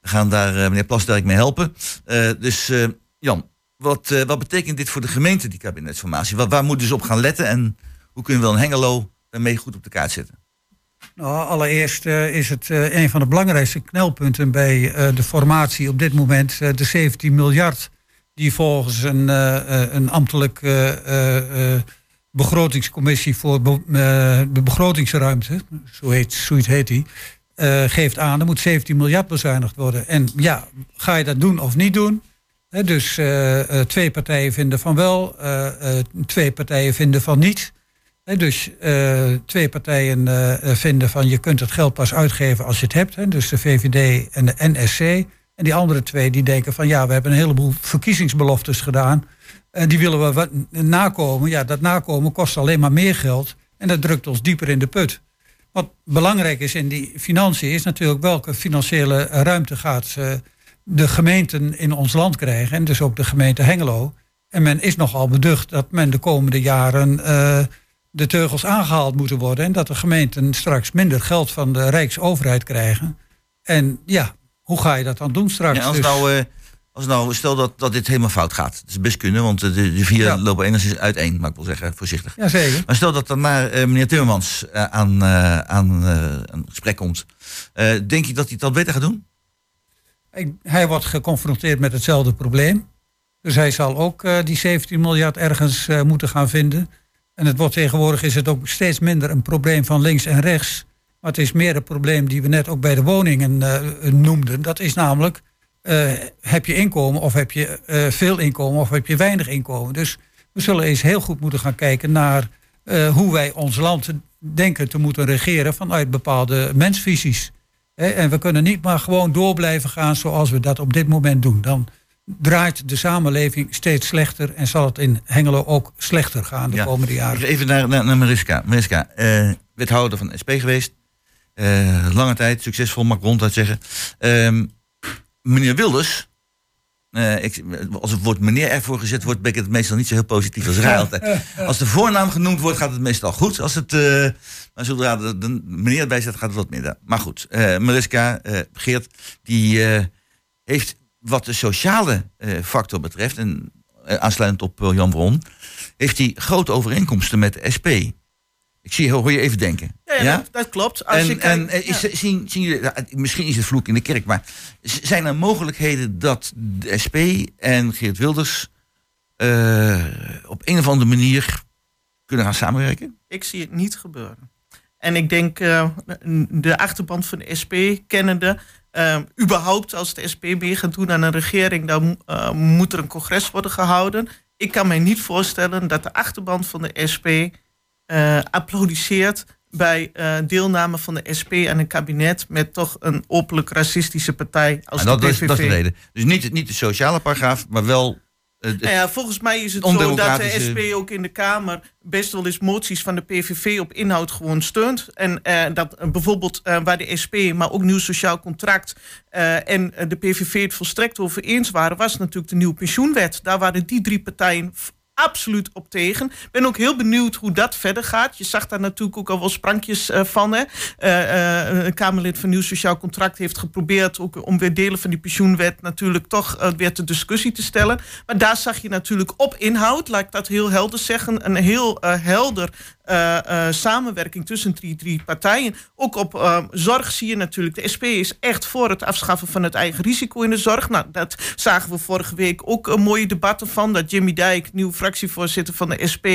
We gaan daar eh, meneer Plasterk mee helpen. Eh, dus eh, Jan, wat, wat betekent dit voor de gemeente, die kabinetsformatie? Wat, waar moeten ze op gaan letten en hoe kunnen we dan Hengelo daarmee goed op de kaart zetten? Nou, allereerst is het een van de belangrijkste knelpunten bij de formatie op dit moment de 17 miljard die volgens een, een ambtelijk begrotingscommissie voor eh, de begrotingsruimte, zo heet, zoiets heet die, eh, geeft aan, er moet 17 miljard bezuinigd worden. En ja, ga je dat doen of niet doen? Dus eh, twee partijen vinden van wel, twee partijen vinden van niet. Dus twee partijen vinden van je kunt het geld pas uitgeven als je het hebt. Dus de VVD en de NSC. En die andere twee die denken van ja, we hebben een heleboel verkiezingsbeloftes gedaan. En die willen we wat nakomen. Ja, dat nakomen kost alleen maar meer geld. En dat drukt ons dieper in de put. Wat belangrijk is in die financiën is natuurlijk welke financiële ruimte gaat eh, de gemeenten in ons land krijgen. En dus ook de gemeente Hengelo. En men is nogal beducht dat men de komende jaren eh, de teugels aangehaald moeten worden. En dat de gemeenten straks minder geld van de Rijksoverheid krijgen. En ja, hoe ga je dat dan doen straks? Ja, als, Dus- nou, eh, als nou, stel dat, dat dit helemaal fout gaat. Dat is best kunnen, want de, de vier Ja. lopen enigszins uiteen, mag ik wel zeggen, voorzichtig. Jazeker. Maar stel dat daarna eh, meneer Timmermans eh, aan, eh, aan eh, een gesprek komt. Eh, denk je dat hij dat beter gaat doen? Ik- hij wordt geconfronteerd met hetzelfde probleem. Dus hij zal ook eh, die 17 miljard ergens eh, moeten gaan vinden. En het wordt tegenwoordig is het ook steeds minder een probleem van links en rechts. Maar het is meer een probleem die we net ook bij de woningen eh, noemden. Dat is namelijk, eh, heb je inkomen of heb je eh, veel inkomen of heb je weinig inkomen. Dus we zullen eens heel goed moeten gaan kijken naar eh, hoe wij ons land denken te moeten regeren vanuit bepaalde mensvisies. En we kunnen niet maar gewoon door blijven gaan zoals we dat op dit moment doen. Dan draait de samenleving steeds slechter en zal het in Hengelo ook slechter gaan de Ja. komende jaren. Even naar, naar, naar Mariska. Mariska, wethouder van SP geweest. Lange tijd, succesvol, mag ik ronduit zeggen. Ehm, meneer Wilders, eh, ik, als het woord meneer ervoor gezet wordt, ben ik het meestal niet zo heel positief als raar altijd. *laughs* Als de voornaam genoemd wordt, gaat het meestal goed. Als het, eh, maar zodra de, de meneer erbij staat, gaat het wat minder. Maar goed, eh, Mariska, eh, Geert, die eh, heeft wat de sociale eh, factor betreft, en eh, aansluitend op eh, Jan Bron, heeft hij grote overeenkomsten met de SP. Ik zie, hoor je even denken. Ja, ja, Dat, dat klopt. Als je En, kijkt- en eh, is, ja. zien, zien jullie, ja, misschien is het vloek in de kerk, maar zijn er mogelijkheden dat de SP en Geert Wilders eh, op een of andere manier kunnen gaan samenwerken? Ik zie het niet gebeuren. En ik denk eh, de achterband van de SP kennende. eh, überhaupt als de SP mee gaat doen aan een regering, dan moet er een congres worden gehouden. Ik kan mij niet voorstellen dat de achterband van de SP applaudisseert bij eh, deelname van de SP aan een kabinet met toch een openlijk racistische partij als En dat, de is, PVV. dat is de reden. Dus niet, niet de sociale paragraaf, maar wel... eh, Nou ja, volgens mij is het zo dat de SP ook in de Kamer best wel eens moties van de PVV op inhoud gewoon steunt. En dat bijvoorbeeld waar de SP, maar ook nieuw sociaal contract en de PVV het volstrekt over eens waren, was natuurlijk de nieuwe pensioenwet. Daar waren die drie partijen absoluut op tegen. Ik ben ook heel benieuwd hoe dat verder gaat. Je zag daar natuurlijk ook al wel sprankjes eh, van. Hè. Eh, eh, een Kamerlid van Nieuw Sociaal Contract heeft geprobeerd ook om weer delen van die pensioenwet natuurlijk toch weer ter discussie te stellen. Maar daar zag je natuurlijk op inhoud, laat ik dat heel helder zeggen, een heel helder samenwerking tussen die drie partijen. Ook op zorg zie je natuurlijk, de SP is echt voor het afschaffen van het eigen risico in de zorg. Nou, dat zagen we vorige week ook een mooie debatten van. Dat Jimmy Dijk, nieuw fractievoorzitter van de SP,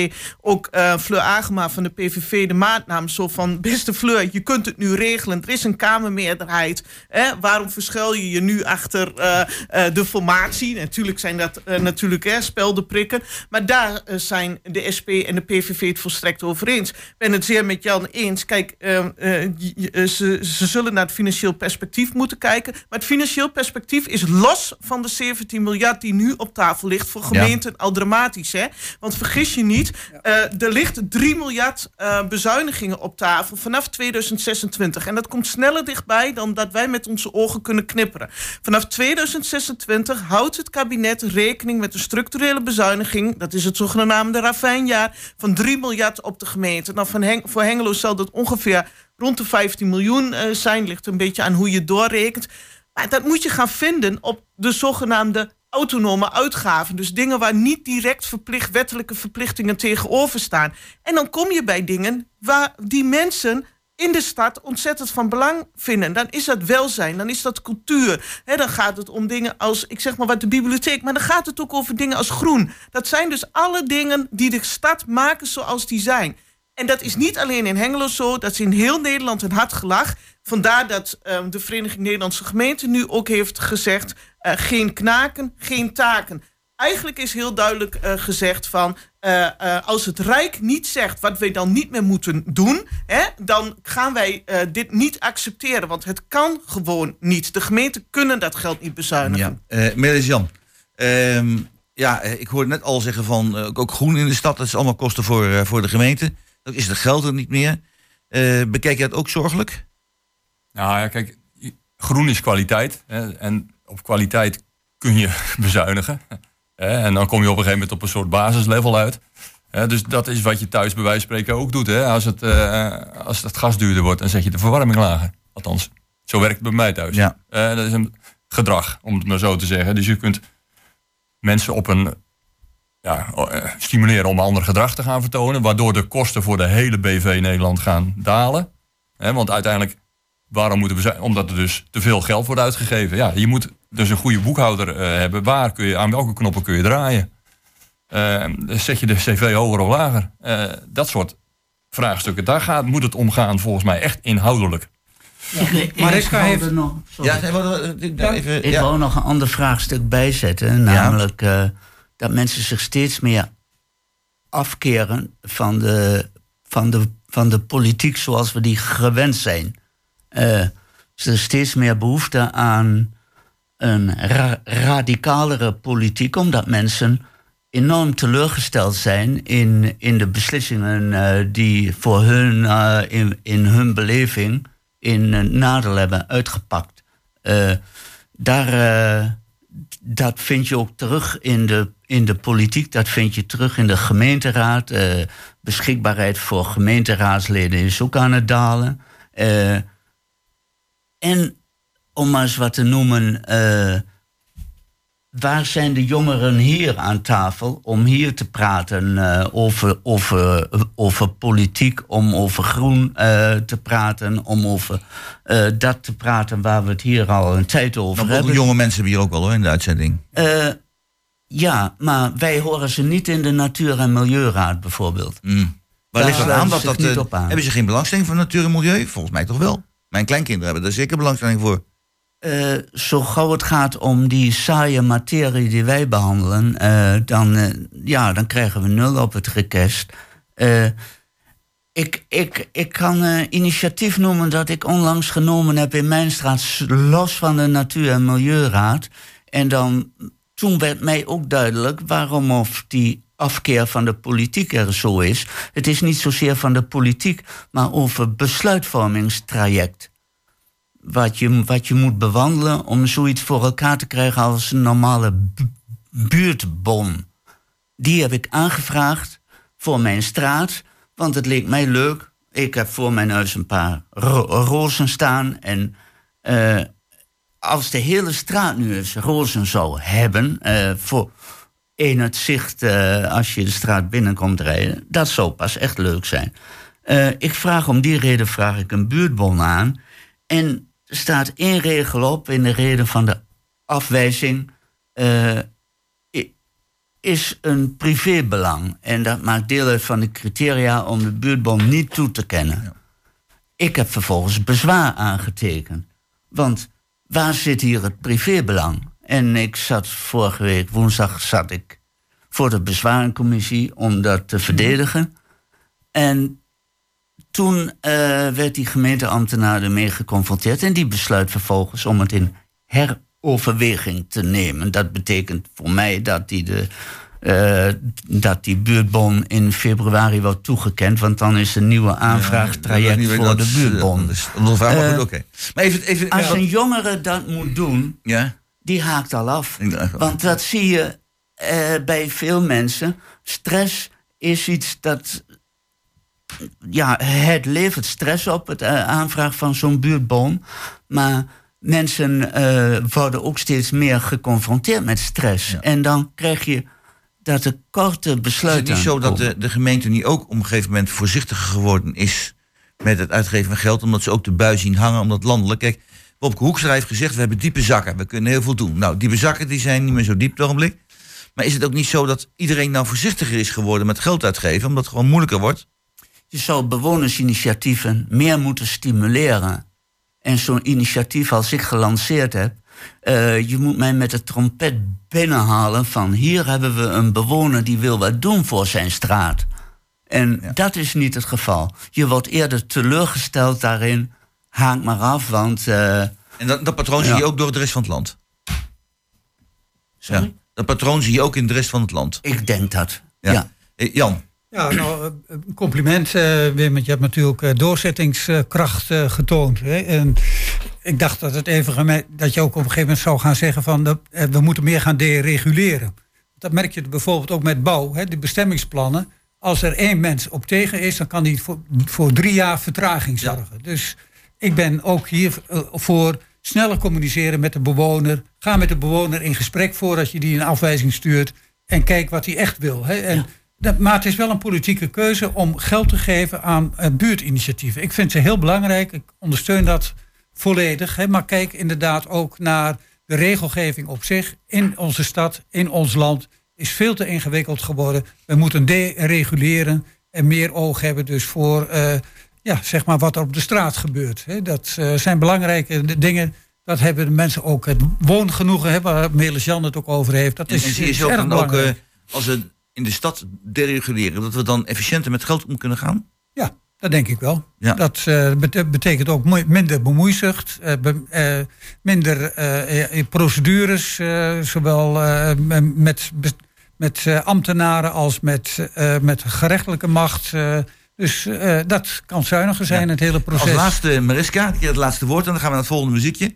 ook eh Fleur Agema van de PVV de maat nam. Zo van, beste Fleur, je kunt het nu regelen. Er is een Kamermeerderheid. Hè? Waarom verschuil je je nu achter eh, eh, de formatie? Natuurlijk zijn dat natuurlijk hè, speldenprikken. Maar daar zijn de SP en de PVV het volstrekt over eens. Ik ben het zeer met Jan eens. Kijk, eh, eh, je- je- eh, ze, ze zullen naar het financieel perspectief moeten kijken. Maar het financieel perspectief is los van de 17 miljard die nu op tafel ligt voor gemeenten al dramatisch. Hè? Want vergis je niet, eh, er ligt 3 miljard eh, bezuinigingen op tafel vanaf 2026. En dat komt sneller dichtbij dan dat wij met onze ogen kunnen knipperen. Vanaf 2026 houdt het kabinet rekening met een structurele bezuiniging. Dat is het zogenaamde ravijnjaar van 3 miljard op de gemeente. Nou, van Heng- voor Hengelo zal dat ongeveer rond de 15 miljoen eh, zijn. Ligt een beetje aan hoe je doorrekent. Maar dat moet je gaan vinden op de zogenaamde autonome uitgaven. Dus dingen waar niet direct verplicht, wettelijke verplichtingen tegenover staan. En dan kom je bij dingen waar die mensen in de stad ontzettend van belang vinden. Dan is dat welzijn, dan is dat cultuur. Hè, dan gaat het om dingen als, ik zeg maar wat, de bibliotheek. Maar dan gaat het ook over dingen als groen. Dat zijn dus alle dingen die de stad maken zoals die zijn. En dat is niet alleen in Hengelo zo, dat is in heel Nederland een hard gelach. Vandaar dat ehm, de Vereniging Nederlandse Gemeenten nu ook heeft gezegd... eh, geen knaken, geen taken. Eigenlijk is heel duidelijk eh, gezegd van... eh, als het Rijk niet zegt wat wij dan niet meer moeten doen... Hè, dan gaan wij dit niet accepteren. Want het kan gewoon niet. De gemeenten kunnen dat geld niet bezuinigen. Ja, Melis Jan. Ehm, ja, ik hoorde net al zeggen van ook groen in de stad, dat is allemaal kosten voor, voor de gemeente. Dan is het geld er niet meer. Eh, bekijk je dat ook zorgelijk? Nou ja, kijk, groen is kwaliteit. Hè, en op kwaliteit kun je *laughs* bezuinigen. Hè, en dan kom je op een gegeven moment op een soort basislevel uit. Hè, dus dat is wat je thuis bij wijze van spreken ook doet. Hè. Als, het, eh, als het gas duurder wordt, dan zet je de verwarming lager. Althans, zo werkt het bij mij thuis. Ja. Eh, dat is een gedrag, om het maar zo te zeggen. Dus je kunt mensen op een ja, eh, stimuleren om een ander gedrag te gaan vertonen, waardoor de kosten voor de hele BV Nederland gaan dalen. Hè, want uiteindelijk, waarom moeten we zijn? Omdat er dus te veel geld wordt uitgegeven. Ja, je moet dus een goede boekhouder eh, hebben. Waar kun je, aan welke knoppen kun je draaien? Eh, zet je de cv hoger of lager? Eh, dat soort vraagstukken. Daar gaat, moet het omgaan volgens mij echt inhoudelijk. Mariska heeft- wilde nog, sorry. Ja, ik- Ja. even, Ik ja. wou nog een ander vraagstuk bijzetten. Namelijk eh, dat mensen zich steeds meer afkeren van de, van de, van de politiek zoals we die gewend zijn. Eh, er is steeds meer behoefte aan een ra- radicalere politiek, omdat mensen enorm teleurgesteld zijn in, in de beslissingen eh, die voor hun eh, in, in hun beleving in nadeel hebben uitgepakt. Daar, dat vind je ook terug in de, in de politiek, dat vind je terug in de gemeenteraad. Eh, beschikbaarheid voor gemeenteraadsleden is ook aan het dalen. Eh, en om maar eens wat te noemen, eh, waar zijn de jongeren hier aan tafel om hier te praten eh, over, over, over politiek, om over groen eh, te praten, om over eh, dat te praten waar we het hier al een tijd over Maar hebben. jonge mensen hebben hier ook wel hoor, in de uitzending. Ja, maar wij horen ze niet in de Natuur- en Milieuraad bijvoorbeeld. Mm. Waar ligt dat aan? Dat, aan. hebben ze geen belangstelling voor natuur en milieu? Volgens mij toch wel. Mijn kleinkinderen hebben daar zeker belangstelling voor. Eh, zo gauw het gaat om die saaie materie die wij behandelen, eh, dan, eh, ja, dan krijgen we nul op het. Eh, ik, ik, ik kan initiatief noemen dat ik onlangs genomen heb in mijn straat, los van de Natuur- en Milieuraad. En dan, toen werd mij ook duidelijk waarom of die afkeer van de politiek er zo is. Het is niet zozeer van de politiek, maar over besluitvormingstraject wat je, wat je moet bewandelen om zoiets voor elkaar te krijgen als een normale bu- buurtbom. Die heb ik aangevraagd voor mijn straat, want het leek mij leuk. Ik heb voor mijn huis een paar ro- rozen staan en eh, als de hele straat nu eens rozen zou hebben, eh, voor in het zicht eh, als je de straat binnenkomt rijden, dat zou pas echt leuk zijn. Ik vraag om die reden vraag ik een buurtbon aan. En er staat één regel op in de reden van de afwijzing. eh, is een privébelang. En dat maakt deel uit van de criteria om de buurtbom niet toe te kennen. Ik heb vervolgens bezwaar aangetekend. Want waar zit hier het privébelang? En ik zat vorige week, woensdag, zat ik voor de bezwarencommissie om dat te verdedigen. En toen eh, werd die gemeenteambtenaar ermee geconfronteerd en die besluit vervolgens om het in heroverweging te nemen. Dat betekent voor mij dat die, de, eh, dat die buurtbon in februari wordt toegekend, want dan is een nieuwe aanvraagtraject voor dat de buurtbon. maar Eh, goed, oké. Maar even, even, Als een jongere dat moet doen, ja? die haakt al af. Want dat zie je eh, bij veel mensen. Stress is iets dat. Ja, het levert stress op, het eh, aanvraag van zo'n buurtboom. Maar mensen eh, worden ook steeds meer geconfronteerd met stress. En dan krijg je dat er korte Is het besluiten niet zo dat de, de gemeente nu ook op een gegeven moment voorzichtiger geworden is met het uitgeven van geld, omdat ze ook de bui zien hangen, omdat landelijk. Kijk, Bobke Hoekstra heeft gezegd, we hebben diepe zakken, we kunnen heel veel doen. Nou, diepe zakken die zijn niet meer zo diep op het ogenblik. Maar is het ook niet zo dat iedereen nou voorzichtiger is geworden met geld uitgeven, omdat het gewoon moeilijker wordt? Je zou bewonersinitiatieven meer moeten stimuleren. En zo'n initiatief als ik gelanceerd heb. eh, je moet mij met de trompet binnenhalen van hier hebben we een bewoner die wil wat doen voor zijn straat. En dat is niet het geval. Je wordt eerder teleurgesteld daarin. Haak maar af, want. eh, En dat, dat patroon zie je ook door de rest van het land. Sorry? Ja, dat patroon zie je ook in de rest van het land. Ik denk dat. Ja. ja. Eh, Jan, Ja, nou, eh, een compliment, eh, Wim, want je hebt natuurlijk eh, doorzettingskracht getoond. Hè? En ik dacht dat, het even dat je ook op een gegeven moment zou gaan zeggen van de, we moeten meer gaan dereguleren. Dat merk je bijvoorbeeld ook met bouw, hè? de bestemmingsplannen. Als er één mens op tegen is, dan kan die voor, voor drie jaar vertraging zorgen. Dus ik ben ook hier voor sneller communiceren met de bewoner. Ga met de bewoner in gesprek voordat je die een afwijzing stuurt. En kijk wat hij echt wil. Hè? En dat, maar het is wel een politieke keuze om geld te geven aan eh, buurtinitiatieven. Ik vind ze heel belangrijk. Ik ondersteun dat volledig. Hè? Maar kijk inderdaad ook naar de regelgeving op zich. In onze stad, in ons land, is veel te ingewikkeld geworden. We moeten dereguleren en meer oog hebben dus voor eh, ja, zeg maar wat er op de straat gebeurt. Hè? Dat eh, zijn belangrijke dingen. Dat hebben de mensen ook. Het woongenoegen, hè, waar Melis Jan het ook over heeft. Dat en, is, en is zo erg ook, als we in de stad dereguleren, dat we dan efficiënter met geld om kunnen gaan? Ja, dat denk ik wel. Ja. Dat eh, bete- betekent ook minder bemoeizucht, be- minder procedures, zowel met, met ambtenaren als met, eh, met gerechtelijke macht. eh. dus dat kan zuiniger zijn, het hele proces. Als laatste Mariska, het laatste woord en dan gaan we naar het volgende muziekje.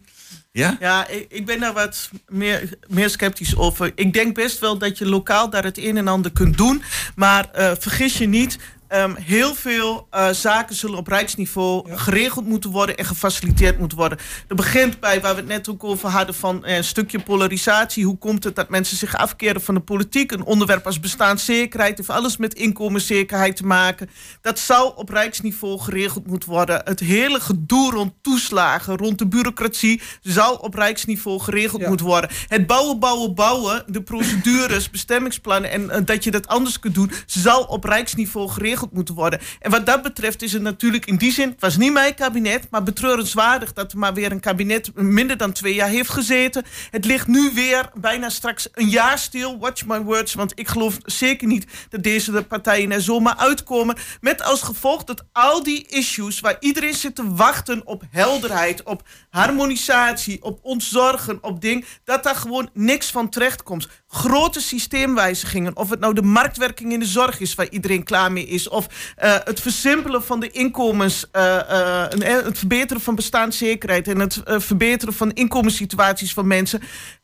Ja? Ja, ik, ik ben daar wat meer, meer sceptisch over. Ik denk best wel dat je lokaal daar het een en ander kunt doen. Maar eh, vergis je niet, ehm, heel veel eh, zaken zullen op rijksniveau geregeld moeten worden en gefaciliteerd moeten worden. Dat begint bij waar we het net ook over hadden van eh, een stukje polarisatie. Hoe komt het dat mensen zich afkeren van de politiek? Een onderwerp als bestaanszekerheid heeft alles met inkomenszekerheid te maken. Dat zal op rijksniveau geregeld moeten worden. Het hele gedoe rond toeslagen, rond de bureaucratie, zal op rijksniveau geregeld moeten worden. Het bouwen, bouwen, bouwen, de procedures, bestemmingsplannen en eh, dat je dat anders kunt doen, zal op rijksniveau geregeld moeten worden. En wat dat betreft is het natuurlijk in die zin, het was niet mijn kabinet, maar betreurenswaardig dat er maar weer een kabinet minder dan twee jaar heeft gezeten. Het ligt nu weer bijna straks een jaar stil, watch my words, want ik geloof zeker niet dat deze partijen er zomaar uitkomen. Met als gevolg dat al die issues waar iedereen zit te wachten op helderheid, op harmonisatie, op ontzorgen, op ding, dat daar gewoon niks van terecht komt. Grote systeemwijzigingen, of het nou de marktwerking in de zorg is waar iedereen klaar mee is, of eh, het versimpelen van de inkomens, eh, eh, het verbeteren van bestaanszekerheid en het verbeteren van inkomenssituaties van mensen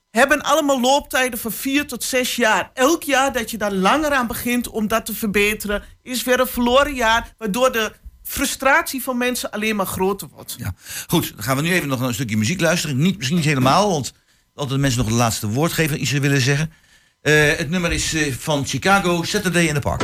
hebben allemaal looptijden van vier tot zes jaar. Elk jaar dat je daar langer aan begint om dat te verbeteren, is weer een verloren jaar, waardoor de frustratie van mensen alleen maar groter wordt. Ja. Goed, dan gaan we nu even nog een stukje muziek luisteren. Niet, misschien niet helemaal, want altijd mensen nog het laatste woord geven, iets willen zeggen. Eh, het nummer is eh, van Chicago, Saturday in the Park.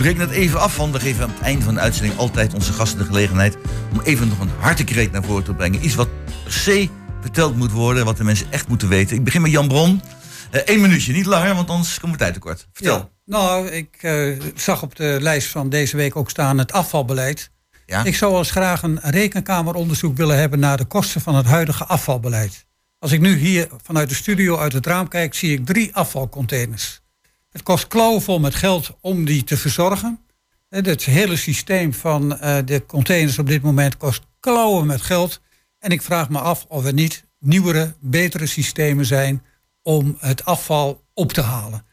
Breken het even af, want we geven aan het einde van de uitzending altijd onze gasten de gelegenheid om even nog een hartekreet naar voren te brengen. Iets wat per se verteld moet worden, wat de mensen echt moeten weten. Ik begin met Jan Bron. Eén minuutje, niet langer, want anders komen we tijd tekort. Vertel. Ja, nou, ik eh, zag op de lijst van deze week ook staan het afvalbeleid. Ja? Ik zou eens graag een rekenkameronderzoek willen hebben naar de kosten van het huidige afvalbeleid. Als ik nu hier vanuit de studio uit het raam kijk, zie ik drie afvalcontainers. Het kost klauwenvol met geld om die te verzorgen. Eh, Het hele systeem van eh, de containers op dit moment kost klauwen met geld. En ik vraag me af of er niet nieuwere, betere systemen zijn om het afval op te halen.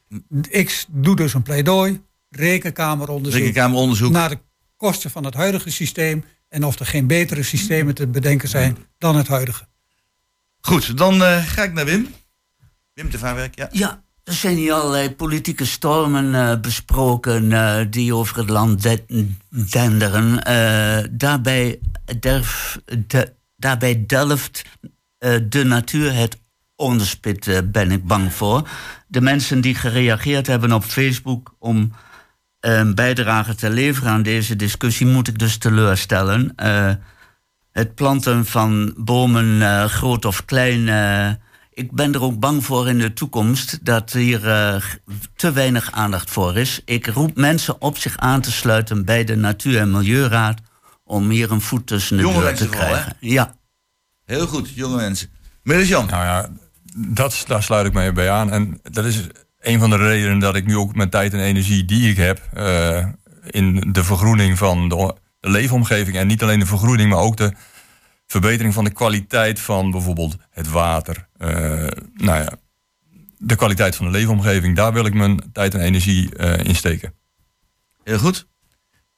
Ik doe dus een pleidooi, rekenkameronderzoek, Rekenkameronderzoek. naar de kosten van het huidige systeem en of er geen betere systemen te bedenken zijn dan het huidige. Goed, dan eh, ga ik naar Wim. Wim de Vaarwerk, ja. Ja, er zijn hier allerlei politieke stormen eh, besproken eh, die over het land de- denderen. Eh, daarbij, delft de natuur het onderspit, ben ik bang voor. De mensen die gereageerd hebben op Facebook om een bijdrage te leveren aan deze discussie, moet ik dus teleurstellen. Het planten van bomen, groot of klein. Ik ben er ook bang voor in de toekomst dat hier eh, te weinig aandacht voor is. Ik roep mensen op zich aan te sluiten bij de Natuur- en Milieuraad om hier een voet tussen de Jonge deur te mensen vooral, krijgen. Ja. Heel goed, jonge mensen. Meneer Jan. Nou ja, dat, daar sluit ik mij bij aan. En dat is een van de redenen dat ik nu ook mijn tijd en energie die ik heb... eh, in de vergroening van de leefomgeving. En niet alleen de vergroening, maar ook de verbetering van de kwaliteit van bijvoorbeeld het water. eh, nou ja, de kwaliteit van de leefomgeving. Daar wil ik mijn tijd en energie eh, in steken. Heel goed.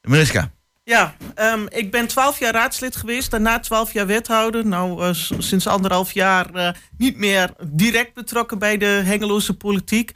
Mariska. Ja, ehm, ik ben twaalf jaar raadslid geweest, daarna twaalf jaar wethouder. Nou, eh, sinds anderhalf jaar eh, niet meer direct betrokken bij de Hengeloze politiek.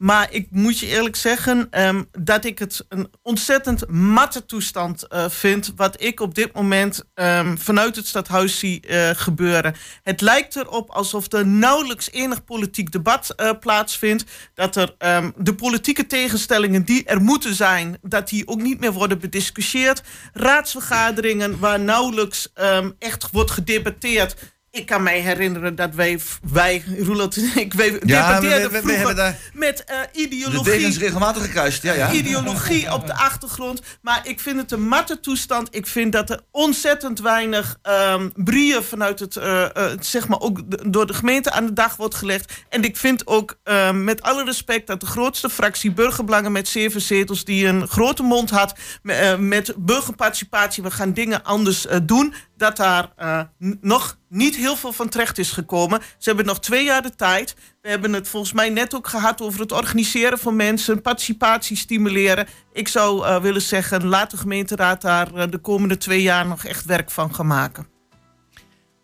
Maar ik moet je eerlijk zeggen ehm, dat ik het een ontzettend matte toestand eh, vind. Wat ik op dit moment ehm, vanuit het stadhuis zie eh, gebeuren. Het lijkt erop alsof er nauwelijks enig politiek debat eh, plaatsvindt. Dat er ehm, de politieke tegenstellingen die er moeten zijn, dat die ook niet meer worden bediscussieerd. Raadsvergaderingen waar nauwelijks echt wordt gedebatteerd. Ik kan mij herinneren dat wij, wij Roeland *laughs* en ik, wij Ja, we- debatteerden we- we vroeger hebben daar met de ideologie degens regelmatig gekruist. Ja, ja. *laughs* ideologie op de achtergrond. Maar ik vind het een matte toestand. Ik vind dat er ontzettend weinig ehm brieën vanuit het, eh, eh, zeg maar ook de- door de gemeente aan de dag wordt gelegd. En ik vind ook, ehm, met alle respect, dat de grootste fractie Burgerbelangen met zeven zetels, die een grote mond had me- met burgerparticipatie, we gaan dingen anders doen, dat daar eh, nog niet heel veel van terecht is gekomen. Ze hebben nog twee jaar de tijd. We hebben het volgens mij net ook gehad over het organiseren van mensen, participatie stimuleren. Ik zou eh, willen zeggen, laat de gemeenteraad daar eh, de komende twee jaar nog echt werk van gaan maken.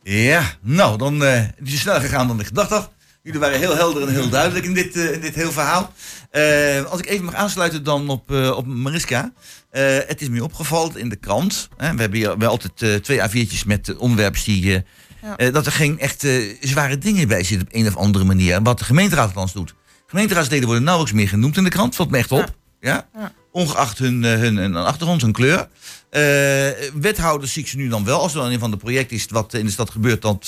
Ja, nou, dan is het sneller gegaan dan ik gedacht had. Jullie waren heel helder en heel duidelijk in dit, in dit heel verhaal. Als ik even mag aansluiten dan op, op Mariska. Eh, het is me opgevallen in de krant. Hè, we hebben hier wel altijd eh, twee A4'tjes met onderwerpen die... eh, Ja. dat er geen echt zware dingen bij zitten op een of andere manier. Wat de gemeenteraad althans doet. Gemeenteraadsleden worden nauwelijks meer genoemd in de krant. Valt me echt op. Ja. Ja. Ongeacht hun, hun, hun achtergrond, hun kleur. Wethouders zie ik ze nu dan wel. Als er dan een van de projecten is wat in de stad gebeurt, dan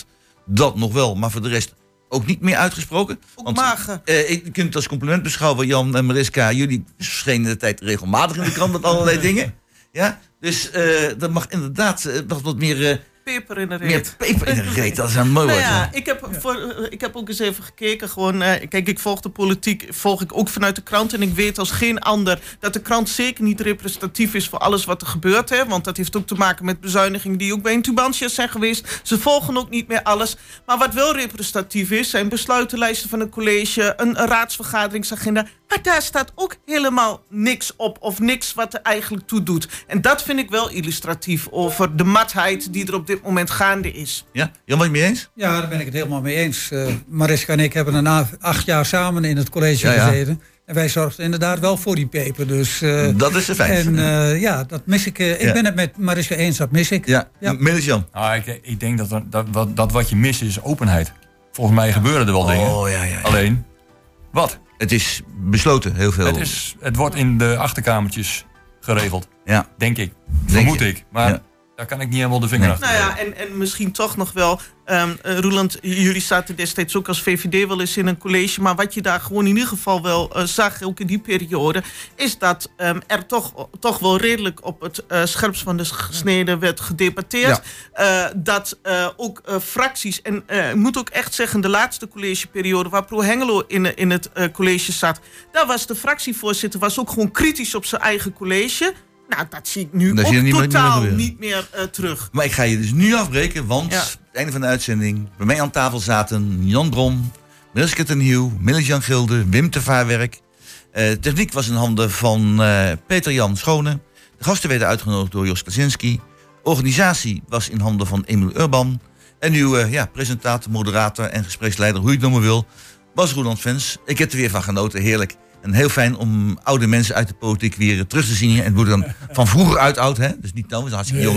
dat nog wel. Maar voor de rest ook niet meer uitgesproken. Ook Want, eh, ik kunt het als compliment beschouwen, Jan en Mariska. Jullie verschenen de tijd regelmatig in de krant met allerlei *laughs* dingen. Ja, dus eh dat mag inderdaad eh, wat, wat meer, Peper in de meer reet. peper in de reet. Dat is een mooi Nou woord. ja, ik heb, voor, eh, ik heb ook eens even gekeken. Gewoon, eh, kijk, ik volg de politiek, volg ik ook vanuit de krant. En ik weet als geen ander dat de krant zeker niet representatief is voor alles wat er gebeurt. Hè, want dat heeft ook te maken met bezuinigingen die ook bij een Tubantia zijn geweest. Ze volgen ook niet meer alles. Maar wat wel representatief is, zijn besluitenlijsten van een college, een, een raadsvergaderingsagenda. Maar daar staat ook helemaal niks op of niks wat er eigenlijk toe doet. En dat vind ik wel illustratief over de matheid die er op dit moment gaande is. Ja, Jan, je mee eens? Ja, daar ben ik het helemaal mee eens. Eh, Mariska en ik hebben een a- acht jaar samen in het college Ja, ja. gezeten. En wij zorgden inderdaad wel voor die peper. Dus, eh, Dat is de feit. En eh, ja, dat mis ik. ik Ja. ben het met Mariska eens, dat mis ik. Ja, Ja. Jan. Nou, ik, ik denk dat, dat, wat, dat wat je mist is openheid. Volgens mij gebeuren er wel dingen. Oh, ja, ja, ja. Alleen, wat? Het is besloten, heel veel. Het, is, het wordt in de achterkamertjes geregeld. Ja. Denk ik. Vermoed je? ik. Maar Ja. Daar kan ik niet helemaal de vinger Nee. achter Nou ja, en, en misschien toch nog wel. ehm eh, Roeland, jullie zaten destijds ook als VVD wel eens in een college. Maar wat je daar gewoon in ieder geval wel eh, zag, ook in die periode. is dat ehm, er toch, toch wel redelijk op het eh scherpst van de gesneden werd gedebatteerd. Eh, dat eh, ook eh, fracties. En eh, ik moet ook echt zeggen, de laatste collegeperiode. waar Pro Hengelo in, in het eh, college zat. daar was de fractievoorzitter was ook gewoon kritisch op zijn eigen college. Nou, dat zie ik nu Dat ook niet meer totaal niet meer eh, terug. Maar ik ga je dus nu afbreken, want Ja. het einde van de uitzending. Bij mij aan tafel zaten Jan Brom, Milske ten Hiel, Milles-Jan Gilde, Wim te Vaarwerk. Eh, techniek was in handen van eh, Peter-Jan Schone. De gasten werden uitgenodigd door Jos Kaczynski. Organisatie was in handen van Emil Urban. En uw ja, presentator, moderator en gespreksleider, hoe je het noemen wil, Bas Roeland fans. Ik heb er weer van genoten, heerlijk. En heel fijn om oude mensen uit de politiek weer terug te zien. hier. En het wordt dan van vroeger uit oud, hè? Dus niet nou, we zijn hartstikke jong